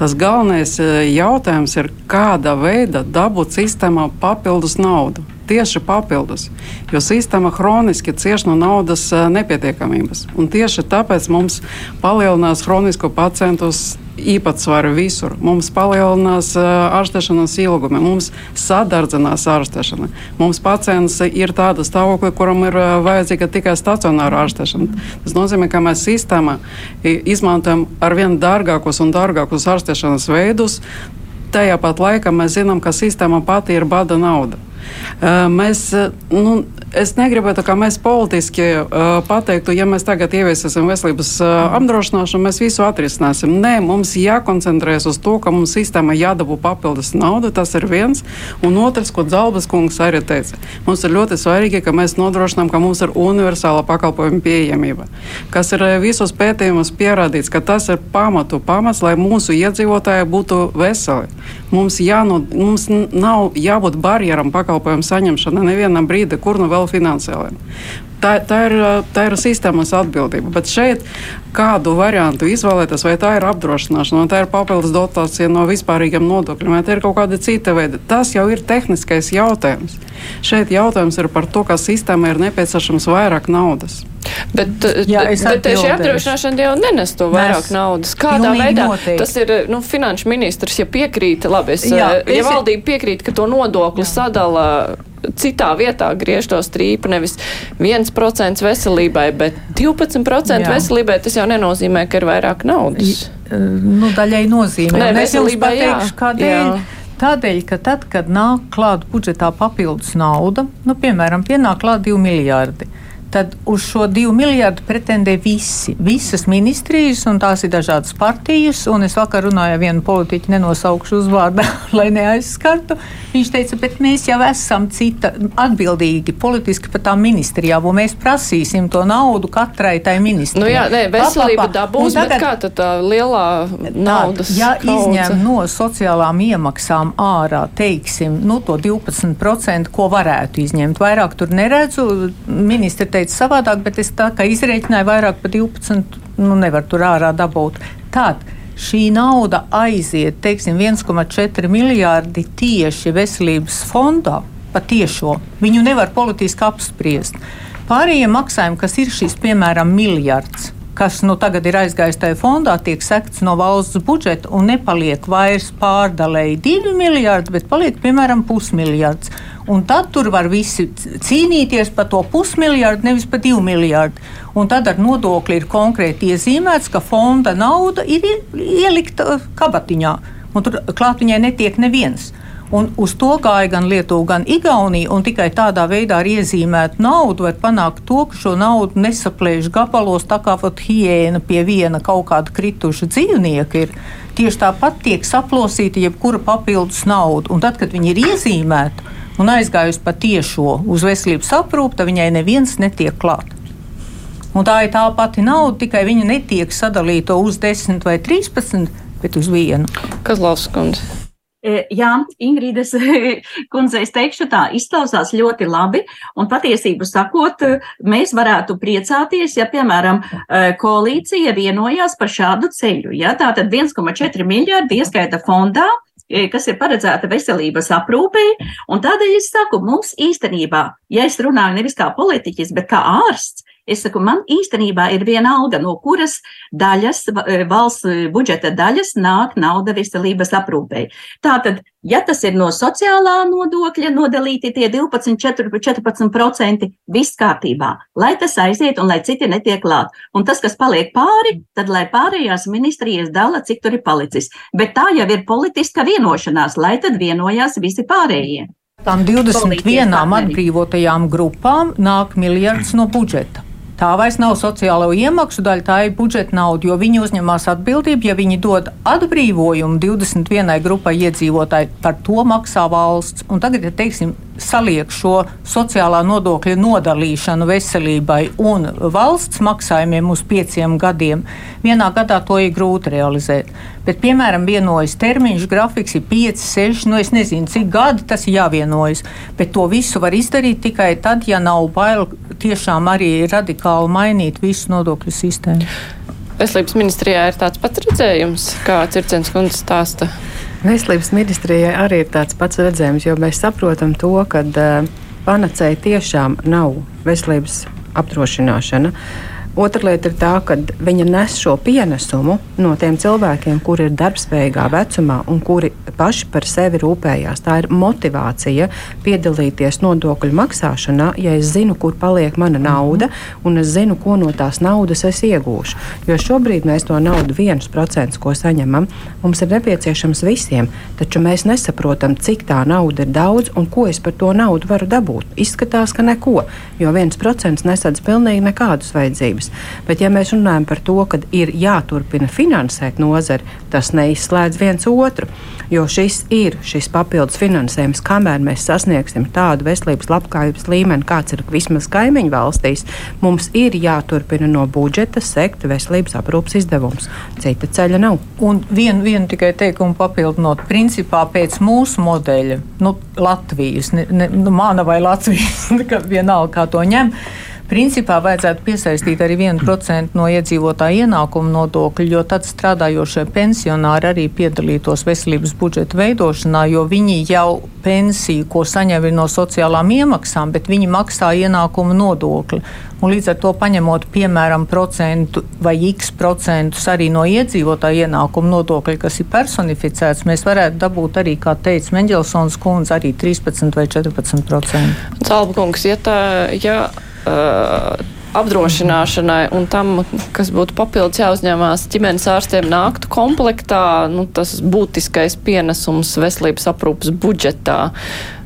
Tas galvenais jautājums ir, kāda veida dabūt sistēmā papildus naudu tieši papildus, jo sistēma hroniski cieš no naudas nepietiekamības. Un tieši tāpēc mums palielinās hronisko pacientu īpatsvaru visur. Mums palielinās ārstēšanas ilgumi, mums sadardzinās ārstēšana. Mums pacients ir tāda stāvokļa, kuram ir vajadzīga tikai stacionāra ārstēšana. Tas nozīmē, ka mēs sistēmā izmantojam arvien dārgākus un dārgākus ārstēšanas veidus. Tajā pat laikā mēs zinām, ka sistēma pati ir bada nauda. Mēs, nu, es negribētu, ka mēs politiski uh, pateiktu, ja mēs tagad ieviesīsim veselības uh, apdrošināšanu, mēs visu atrisināsim. Nē, mums jākoncentrējas uz to, ka mums sistēma jādabū papildus naudu. Tas ir viens. Un otrs, ko Zalbas kungs arī teica, mums ir ļoti svarīgi, ka mēs nodrošinām, ka mums ir universāla pakalpojuma pieejamība. Kas ir visos pētījumos pierādīts, ka tas ir pamatu pamats, lai mūsu iedzīvotāji būtu veseli. Mums, jāno, mums nav jābūt barjeram pakalpojumu saņemšanai nevienam brīdim, kur nu vēl finansiāliem. Tā, tā, ir, tā ir sistēmas atbildība. Bet šeit kādu variantu izvēlēties, vai tā ir apdrošināšana, vai tā ir papildus dotācija no vispārīgiem nodokļiem, vai tā ir kaut kāda cita veida. Tas jau ir tehniskais jautājums. Šeit jautājums ir par to, ka sistēmai ir nepieciešams vairāk naudas. Bet, Jā, bet šī apdrošināšana jau nenes to vairāk Mēs naudas. Kādā veidā noteikti. tas ir nu, finanšu ministrs, ja piekrīt, labi, es, Jā, ja es valdība piekrīt, ka to nodokli sadala citā vietā griež to strīpu, nevis 1% veselībai, bet 12% jā. veselībai, tas jau nenozīmē, ka ir vairāk naudas. Nu, daļai nozīmē. Nē, veselībai, jā. Kādēļ? Jā. Tādēļ, ka tad, kad nāk klāt budžetā papildus nauda, nu, piemēram, pienāk klāt 2 miljārdi, tad uz šo divu miljardu pretendē visi, visas ministrijas, un tās ir dažādas partijas. Es vakar runāju ar vienu politiķu, nenosaukšu uzvārdu, lai neaizskartu. Viņš teica, bet mēs jau esam cita atbildīgi politiski par tām ministrijām, un mēs prasīsim to naudu katrai tai ministrijai. Nu jā, nē, veselība dabūs, tagad, bet kā tad tā lielā naudas? Tā, ja izņem no sociālām iemaksām ārā, teiksim, nu to 12%, ko varētu izņemt, vairāk tur neredzu. Ministri teica, teica savādāk, bet es tā kā izreikināju vairāk par 12, nu nevar tur ārā dabūt. Tātad šī nauda aiziet, teiksim, 1,4 miljārdi tieši veselības fondā, patiešo. Viņu nevar politiski apspriest. Pārējie maksājumi, kas ir šis, piemēram, miljards, kas nu, tagad ir aizgājis tajā fondā, tiek sekts no valsts budžeta un nepaliek vairs pārdalēji divi miljardi, bet paliek piemēram pusmiljards. Un tad tur var visi cīnīties par to pusmiljardu, nevis par divu miljardu. Un tad ar nodokli ir konkrēti iezīmēts, ka fonda nauda ir ielikta kabatiņā, un tur klāt viņai netiek neviens. Un uz to gāja gan Lietuva, gan Igaunija. Tikai tādā veidā ar iezīmētu naudu var panākt to, ka šo naudu nesaplēš gabalos, tā kā pat hiēna pie viena kaut kāda krituša dzīvnieka ir. Tieši tāpat tiek saplosīta jebkura papildus nauda. Un tad, kad viņi ir iezīmēti un aizgājusi pa tiešo uz veselības aprūpi, tad viņai neviens netiek klāt. Un tā ir tā pati nauda, tikai viņa netiek sadalīta uz 10 vai 13, bet uz vienu. Kas Lausas kundze? E, jā, Ingrīdas kundze, es teikšu tā, izklausās ļoti labi, un patiesību sakot, mēs varētu priecāties, ja, piemēram, e, koalīcija vienojās par šādu ceļu. Ja? Tātad 1,4 miljārdi ieskaita fondā, kas ir paredzēta veselības aprūpei, tādēļ es saku, mums īstenībā, ja es runāju nevis kā politiķis, bet kā ārsts, Es saku, man īstenībā ir viena alga, no kuras daļas, e, valsts e, budžeta daļas nāk nauda veselības aprūpei. Tātad, ja tas ir no sociālā nodokļa nodalīti tie 12, 14%, viss kārtībā, lai tas aiziet un lai citi netiek klāt. Un tas, kas paliek pāri, tad lai pārējās ministrijas dala, cik tur ir palicis. Bet tā jau ir politiska vienošanās, lai tad vienojās visi pārējie. Tām 21 atbrīvotajām grupām nāk miljards no budžeta. Tā vairs nav sociālo iemaksu daļa, tā ir budžeta nauda, jo viņi uzņemās atbildību. Ja viņi dod atbrīvojumu 21 grupai iedzīvotāji, par to maksā valsts. Un tagad, ja teiksim, saliek šo sociālā nodokļa nodalīšanu veselībai un valsts maksājumiem uz pieciem gadiem, vienā gadā to ir grūti realizēt. Bet, piemēram, vienojas termiņš, grafiks ir 5, 6, nu es nezinu, cik gadi tas ir jāvienojas. Bet to visu var izdarīt tikai tad, ja nav bail tiešām arī radikāli mainīt visu nodokļu sistēmu. Veselības ministrijā ir tāds pats redzējums, kā Circens kundze stāsta. Veselības ministrijai arī ir tāds pats redzējums, jo mēs saprotam to, ka uh, panacēja tiešām nav veselības apdrošināšana. Uh, Otra lieta ir tā, ka viņa nes šo pienesumu no tiem cilvēkiem, kuri ir darbspējīgā vecumā un kuri paši par sevi rūpējās. Tā ir motivācija piedalīties nodokļu maksāšanā, ja es zinu, kur paliek mana mhm. nauda un es zinu, ko no tās naudas es iegūšu. Jo šobrīd mēs to naudu, viens procents, ko saņemam, mums ir nepieciešams visiem, taču mēs nesaprotam, cik tā nauda ir daudz un ko es par to naudu varu dabūt. Izskatās, ka neko, jo viens procents nesadz pilnīgi nekādus vajadzības vērtības. Bet, ja mēs runājam par to, ka ir jāturpina finansēt nozari, tas neizslēdz viens otru. Jo šis ir šis papildus finansējums, kamēr mēs sasniegsim tādu veselības labklājības līmeni, kāds ir vismaz kaimiņu valstīs, mums ir jāturpina no budžeta sekt veselības aprūpas izdevums. Cita ceļa nav. Un vienu vien tikai teikumu papildinot, principā pēc mūsu modeļa, nu, Latvijas, ne, ne, nu, mana vai Latvijas, vienalga kā to ņem Principā vajadzētu piesaistīt arī 1% no iedzīvotāja ienākuma nodokļa, jo tad strādājošie pensionāri arī piedalītos veselības budžeta veidošanā, jo viņi jau pensiju, ko saņem no sociālām iemaksām, bet viņi maksā ienākuma nodokli. Un līdz ar to paņemot, piemēram, procentu vai x procentus arī no iedzīvotāja ienākuma nodokļa, kas ir personificēts, mēs varētu dabūt arī, kā teica Mendelsons kundze, arī 13 vai 14 procentu. Calbukungs, ja tā, ja uh, apdrošināšanai un tam, kas būtu papildus jāuzņemās ģimenes ārstiem, nāktu komplektā nu, tas būtiskais pienesums veselības aprūpas budžetā.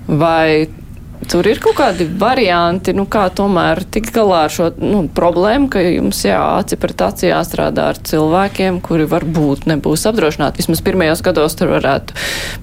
Vai Tur ir kaut kādi varianti, nu, kā tomēr tikt galā ar šo nu, problēmu, ka jums jā, aci pret aci jāstrādā ar cilvēkiem, kuri varbūt nebūs apdrošināti. Vismaz pirmajos gados tur varētu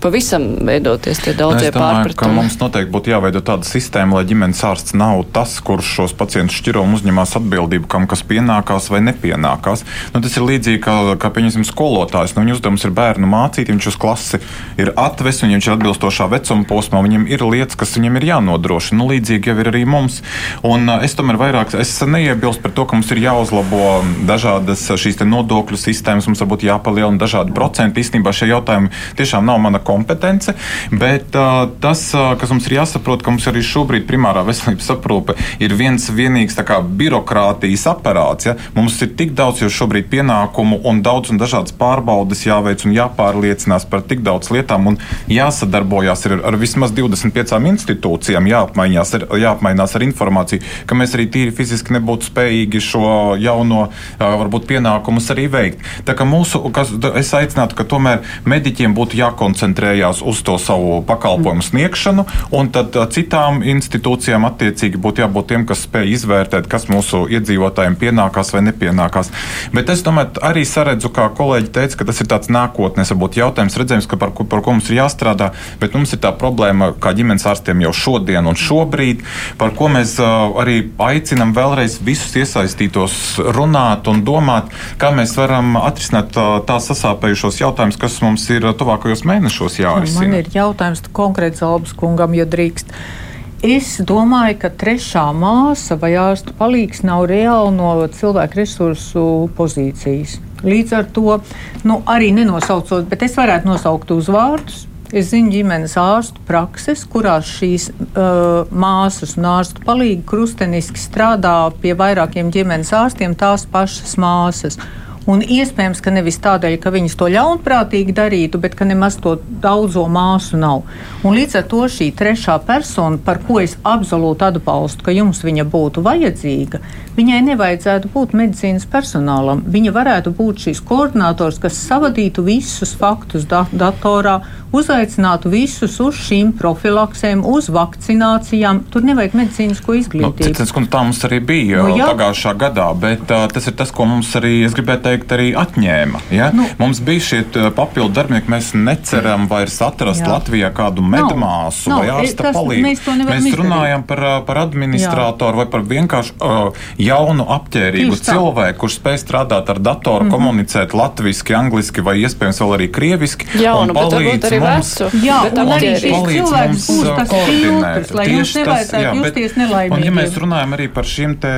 pavisam veidoties tie daudzie nu, pārpratumi. Mums noteikti būtu jāveido tāda sistēma, lai ģimenes ārsts nav tas, kurš šos pacientus šķiro un uzņemās atbildību, kam kas pienākās vai nepienākās. Nu, tas ir līdzīgi kā, kā pieņemsim, skolotājs. Nu, viņa uzdevums ir bērnu mācīt, viņš uz klasi ir atvesis, viņš ir atbilstošā vecuma posmā, viņam ir lietas, kas viņam ir jānodrošina jānodrošina. Nu, līdzīgi jau ir arī mums. Un, uh, es tomēr vairāk es neiebilstu par to, ka mums ir jāuzlabo dažādas šīs nodokļu sistēmas, mums varbūt jāpalielina dažādi procenti. Īstenībā šie jautājumi tiešām nav mana kompetence, bet uh, tas, uh, kas mums ir jāsaprot, ka mums arī šobrīd primārā veselības aprūpe ir viens vienīgs kā, birokrātijas aparāts. Ja? Mums ir tik daudz jau šobrīd pienākumu un daudz un dažādas pārbaudes jāveic un jāpārliecinās par tik daudz lietām un jāsadarbojās ar, ar vismaz 25 institūcijām, jāapmainās ar, jāapmainās ar informāciju, ka mēs arī tīri fiziski nebūtu spējīgi šo jauno varbūt pienākumus arī veikt. Tā kā mūsu, kas, es aicinātu, ka tomēr mediķiem būtu jākoncentrējās uz to savu pakalpojumu sniegšanu, un tad citām institūcijām attiecīgi būtu jābūt tiem, kas spēj izvērtēt, kas mūsu iedzīvotājiem pienākās vai nepienākās. Bet es domāju, arī saredzu, kā kolēģi teica, ka tas ir tāds nākotnes, varbūt jautājums, redzējums, par, par ko mums ir jāstrādā, bet mums ir tā problēma, kā ģimenes ārstiem jau šodien un šobrīd, par ko mēs arī aicinam vēlreiz visus iesaistītos runāt un domāt, kā mēs varam atrisināt tās sasāpējušos jautājumus, kas mums ir tuvākajos mēnešos jārisina. Man ir jautājums konkrēts Albas kungam, ja drīkst. Es domāju, ka trešā māsa vai ārsta palīgs nav reāli no cilvēku resursu pozīcijas. Līdz ar to nu, arī nenosaucot, bet es varētu nosaukt uzvārdus. Es zinu ģimenes ārstu prakses, kurās šīs uh, māsas un ārstu palīgi krusteniski strādā pie vairākiem ģimenes ārstiem, tās pašas māsas. Un iespējams, ka nevis tādēļ, ka viņas to ļaunprātīgi darītu, bet ka nemaz to daudzo māsu nav. Un līdz ar to šī trešā persona, par ko es absolūti atbalstu, ka jums viņa būtu vajadzīga, viņai nevajadzētu būt medicīnas personālam. Viņa varētu būt šīs koordinators, kas savadītu visus faktus da datorā, uzaicinātu visus uz šīm profilaksēm, uz vakcinācijām. Tur nevajag medicīnisko izglītību. Nu, tā mums arī bija nu, jā. pagājušā gadā, bet uh, tas ir tas, ko mums arī, es gribētu teikt, teikt, arī atņēma. Ja? Nu, Mums bija šie papildu darbinieki. Mēs neceram vairs atrast jā. Latvijā kādu medmāsu nav, vai ārsta palīdzību. Mēs, mēs runājam par, par administratoru jā. vai par vienkārši uh, jaunu apģērbīgu cilvēku, kurš spēj strādāt ar datoru, mm -hmm. komunicēt latviešu, angliski vai iespējams vēl arī krieviski. Jaunu, bet varbūt arī vecu. Jā, un arī šis cilvēks būs tas filtrs, lai jums nevajadzētu justies nelaimīgi. Un ja mēs runājam arī par šīm te,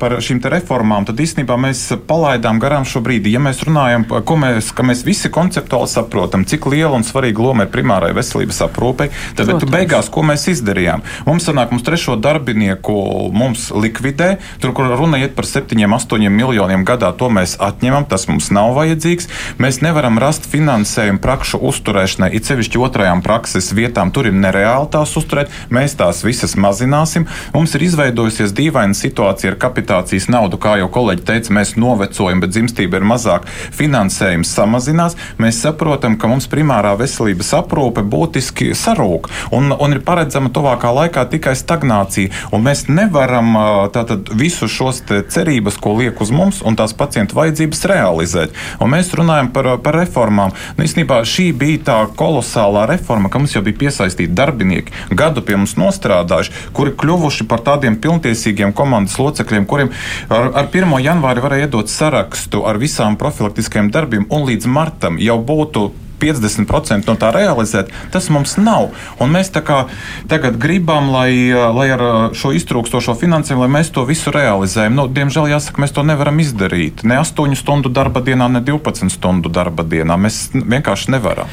par šīm te reformām, tad īstenībā mēs palaidām garām šo brīdi, ja mēs runājam, ko mēs, ka mēs visi konceptuāli saprotam, cik liela un svarīga loma ir primārai veselības aprūpei, tad beigās, ko mēs izdarījām? Mums sanāk, mums trešo darbinieku mums likvidē, tur, kur runa iet par 7, 8 miljoniem gadā, to mēs atņemam, tas mums nav vajadzīgs. Mēs nevaram rast finansējumu prakšu uzturēšanai, it sevišķi otrajām prakses vietām, tur ir nereāli tās uzturēt, mēs tās visas mazināsim. Mums ir izveidojusies dīvaina situācija ar kapitācijas naudu, kā jau kolēģi teica, mēs novecojam, bet dzimstība veselība ir mazāk, finansējums samazinās, mēs saprotam, ka mums primārā veselības aprūpe būtiski sarūk un, un ir paredzama tuvākā laikā tikai stagnācija. Mēs nevaram tātad visu šos cerības, ko liek uz mums un tās pacientu vajadzības realizēt. Un mēs runājam par, par reformām. Nu, īstenībā šī bija tā kolosālā reforma, ka mums jau bija piesaistīti darbinieki, gadu pie mums nostrādājuši, kuri kļuvuši par tādiem pilntiesīgiem komandas locekļiem, kuriem ar, ar 1. janvāri varēja iedot sarakstu ar visām profilaktiskajiem darbiem, un līdz martam jau būtu 50% no tā realizēt, tas mums nav. Un mēs tagad gribam, lai, lai ar šo iztrūkstošo finansējumu, mēs to visu realizējam. Nu, diemžēl jāsaka, mēs to nevaram izdarīt. Ne 8 stundu darba dienā, ne 12 stundu darba dienā. Mēs vienkārši nevaram.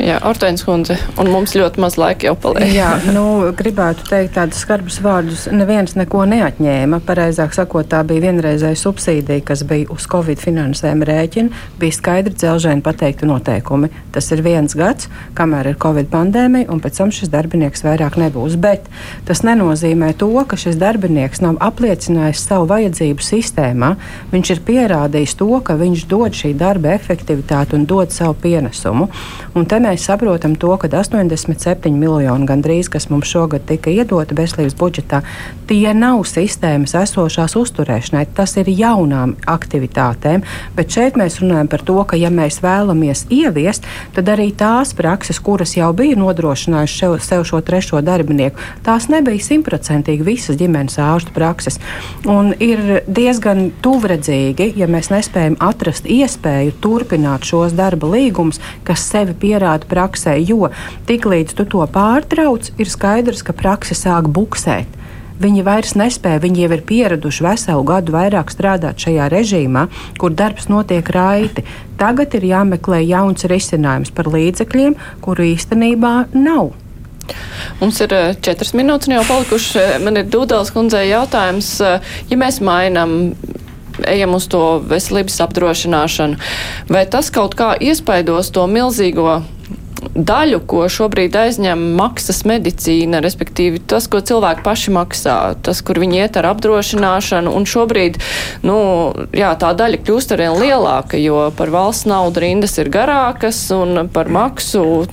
Jā, Ortēns kundze, un mums ļoti maz laika jau paliek. Jā, nu, gribētu teikt tādus skarbus vārdus. Neviens neko neatņēma. Pareizāk sakot, tā bija vienreizēja subsīdija, kas bija uz Covid finansējuma rēķina. Bija skaidri dzelžēni pateikti noteikumi. Tas ir viens gads, kamēr ir Covid pandēmija, un pēc tam šis darbinieks vairāk nebūs. Bet tas nenozīmē to, ka šis darbinieks nav apliecinājis savu vajadzību sistēmā. Viņš ir pierādījis to, ka viņš dod šī darba efektivitāti un dod savu pienesumu. Un mēs saprotam to, ka 87 miljoni gandrīz, kas mums šogad tika iedoti veselības budžetā, tie nav sistēmas esošās uzturēšanai. Tas ir jaunām aktivitātēm. Bet šeit mēs runājam par to, ka, ja mēs vēlamies ieviest, tad arī tās prakses, kuras jau bija nodrošinājušas sev, sev šo trešo darbinieku, tās nebija simtprocentīgi visas ģimenes ārstu prakses. Un ir diezgan tuvredzīgi, ja mēs nespējam atrast iespēju turpināt šos darba līgumus, kas sevi pierāda realitāti praksē, jo tiklīdz tu to pārtrauc, ir skaidrs, ka praksa sāk buksēt. Viņi vairs nespēja, viņi jau ir pieraduši veselu gadu vairāk strādāt šajā režīmā, kur darbs notiek raiti. Tagad ir jāmeklē jauns risinājums par līdzekļiem, kuru īstenībā nav. Mums ir eh, četras minūtes jau palikušas. Man ir Dūdēls kundzei jautājums, eh, ja mēs mainām ejam uz to veselības apdrošināšanu, vai tas kaut kā iespaidos to milzīgo daļu, ko šobrīd aizņem maksas medicīna, respektīvi tas, ko cilvēki paši maksā, tas, kur viņi iet ar apdrošināšanu, un šobrīd, nu, jā, tā daļa kļūst arvien lielāka, jo par valsts naudu rindas ir garākas, un par maksu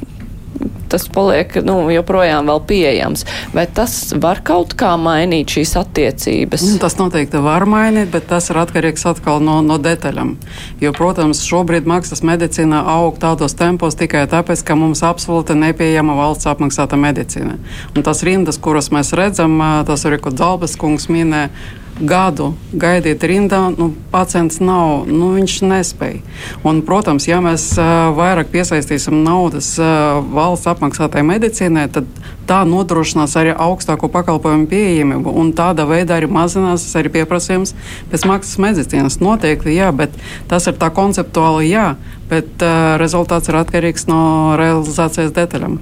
tas paliek nu, joprojām vēl pieejams. Vai tas var kaut kā mainīt šīs attiecības? Nu, tas noteikti var mainīt, bet tas ir atkarīgs atkal no, no detaļām. Jo, protams, šobrīd maksas medicīna aug tādos tempos tikai tāpēc, ka mums absolūti nepieejama valsts apmaksāta medicīna. Un tas rindas, kuras mēs redzam, tas arī, ko Dalbas kungs minēja gadu gaidīt rindā, nu, pacients nav, nu, viņš nespēja. Un, protams, ja mēs uh, vairāk piesaistīsim naudas uh, valsts apmaksātai medicīnai, tad tā nodrošinās arī augstāko pakalpojumu pieejamību, un tādā veidā arī mazinās arī pieprasījums pēc maksas medicīnas. Noteikti, jā, bet tas ir tā konceptuāli jā, bet uh, rezultāts ir atkarīgs no realizācijas detaļām.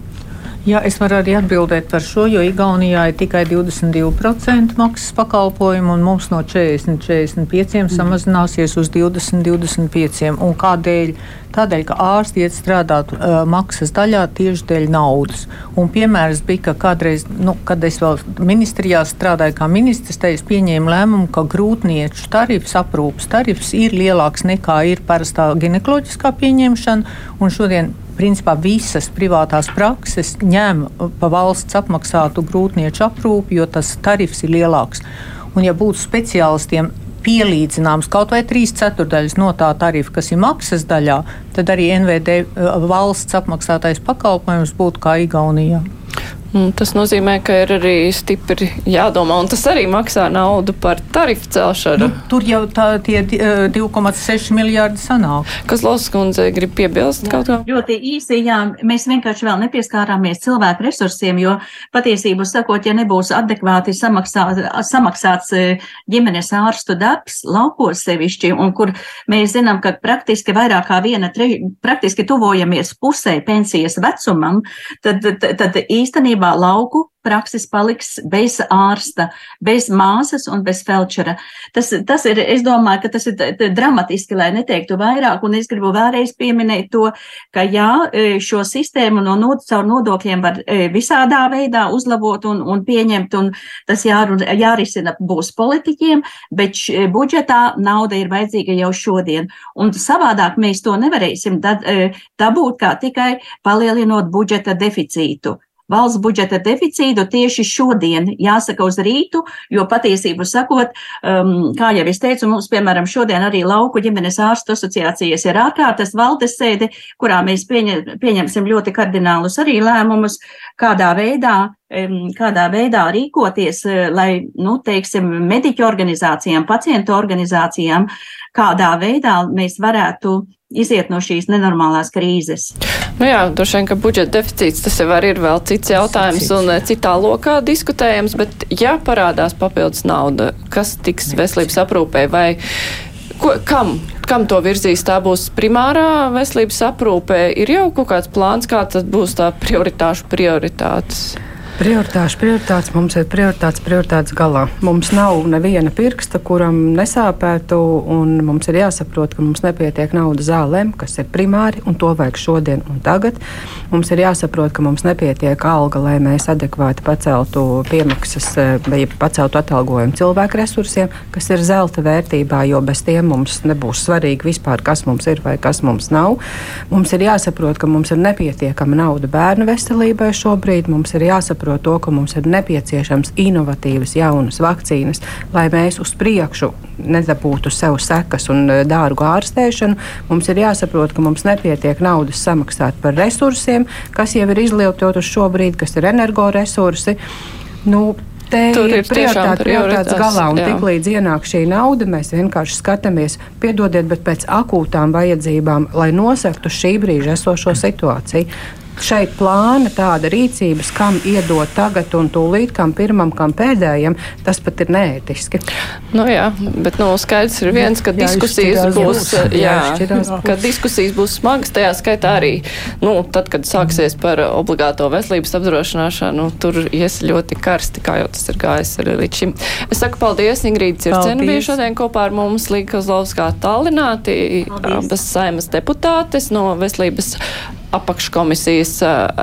Jā, es varu arī atbildēt par šo, jo Igaunijā ir tikai 22% maksas pakalpojumu, un mums no 40, 45 mm. samazināsies uz 20, 25. Un kādēļ? Tādēļ, ka ārsti iet strādāt uh, maksas daļā tieši dēļ naudas. Un piemērs bija, ka kādreiz, nu, kad es vēl ministrijā strādāju kā ministrs, te es pieņēmu lēmumu, ka grūtnieču tarifs, aprūpas tarifs ir lielāks nekā ir parastā ginekoloģiskā pieņemšana. Un šodien principā visas privātās prakses ņem pa valsts apmaksātu grūtnieču aprūpi, jo tas tarifs ir lielāks. Un, ja būtu speciālistiem pielīdzināms kaut vai trīs ceturdaļas no tā tarifa, kas ir maksas daļā, tad arī NVD eh, valsts apmaksātais pakalpojums būtu kā Igaunijā. Un tas nozīmē, ka ir arī stipri jādomā, un tas arī maksā naudu par tarifu celšanu. Nu, tur jau tā, tie 2,6 eh, miljārdi sanāk. Kas Losas kundze grib piebilst jā, kaut ko? Ļoti īsi, jā, mēs vienkārši vēl nepieskārāmies cilvēku resursiem, jo patiesību sakot, ja nebūs adekvāti samaksā, samaksāts eh, ģimenes ārstu darbs, laukos sevišķi, un kur mēs zinām, ka praktiski vairāk kā viena, tre, praktiski tuvojamies pusē pensijas vecumam, tad, tad, tad īstenībā būtībā lauku prakses paliks bez ārsta, bez māsas un bez felčera. Tas, tas ir, es domāju, ka tas ir dramatiski, lai neteiktu vairāk, un es gribu vēlreiz pieminēt to, ka jā, e, šo sistēmu no nod, caur nodokļiem var e, visādā veidā uzlabot un, un pieņemt, un tas jārun, jārisina būs politiķiem, bet š, budžetā nauda ir vajadzīga jau šodien, un savādāk mēs to nevarēsim e, dabūt kā tikai palielinot budžeta deficītu valsts budžeta deficītu tieši šodien, jāsaka uz rītu, jo patiesību sakot, um, kā jau es teicu, mums, piemēram, šodien arī Lauku ģimenes ārstu asociācijas ir ārkārtas valdes sēde, kurā mēs pieņem, pieņemsim ļoti kardinālus arī lēmumus, kādā veidā kādā veidā rīkoties, eh, lai, nu, teiksim, mediķu organizācijām, pacientu organizācijām, kādā veidā mēs varētu iziet no šīs nenormālās krīzes. Nu jā, droši vien, ka budžeta deficīts tas jau ir vēl cits jautājums un eh, citā lokā diskutējams, bet ja parādās papildus nauda, kas tiks veselības aprūpē vai ko, kam? Kam to virzīs? Tā būs primārā veselības aprūpē. Ir jau kaut kāds plāns, kā tas būs tā prioritāšu prioritātes. Prioritāšu prioritātes mums ir prioritātes prioritātes galā. Mums nav neviena pirksta, kuram nesāpētu, un mums ir jāsaprot, ka mums nepietiek naudas zālēm, kas ir primāri, un to vajag šodien un tagad. Mums ir jāsaprot, ka mums nepietiek alga, lai mēs adekvāti paceltu piemaksas vai paceltu atalgojumu cilvēku resursiem, kas ir zelta vērtībā, jo bez tiem mums nebūs svarīgi vispār, kas mums ir vai kas mums nav. Mums ir jāsaprot, ka mums ir nepietiekama nauda bērnu veselībai šobrīd. Mums ir jāsaprot, jāsaprot to, ka mums ir nepieciešams inovatīvas, jaunas vakcīnas, lai mēs uz priekšu nedabūtu sev sekas un e, dārgu ārstēšanu. Mums ir jāsaprot, ka mums nepietiek naudas samaksāt par resursiem, kas jau ir izlietoti uz šo brīdi, kas ir energoresursi. Nu, Te Tur ir ir prioritāte, prioritātes, galā, un jā. tik līdz ienāk šī nauda, mēs vienkārši skatāmies, piedodiet, bet pēc akūtām vajadzībām, lai nosektu šī brīža esošo situāciju. Šeit plāna tāda rīcības, kam iedot tagad un tūlīt, kam pirmam, kam pēdējam, tas pat ir neētiski. Nu, jā, bet nu, skaidrs ir viens, ka Jā, diskusijas būs, jā, Jāizšķirās ka diskusijas būs smagas, tajā skaitā arī, nu, tad, kad sāksies par obligāto veselības apdrošināšanu, tur ies ļoti karsti, kā jau tas ir gājis arī līdz šim. Es saku paldies, Ingrīda Circena bija šodien kopā ar mums, Līga Kozlovskā Tallināti, Paldies. abas saimas deputātes no veselības apakškomisijas,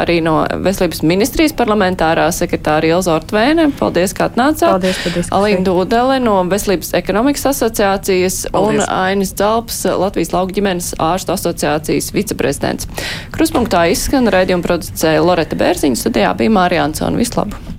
arī no veselības ministrijas parlamentārā sekretāra Ilza Ortvēne. Paldies, kā atnācāt. Paldies diskusiju. Alīna Dūdele no Veselības ekonomikas asociācijas Paldies. un Ainis Dalps, Latvijas lauku ģimenes ārstu asociācijas viceprezidents. Kruspunktā izskan raidījuma producēja Loreta Bērziņa, studijā bija Mārija Ansona. Vislabāk!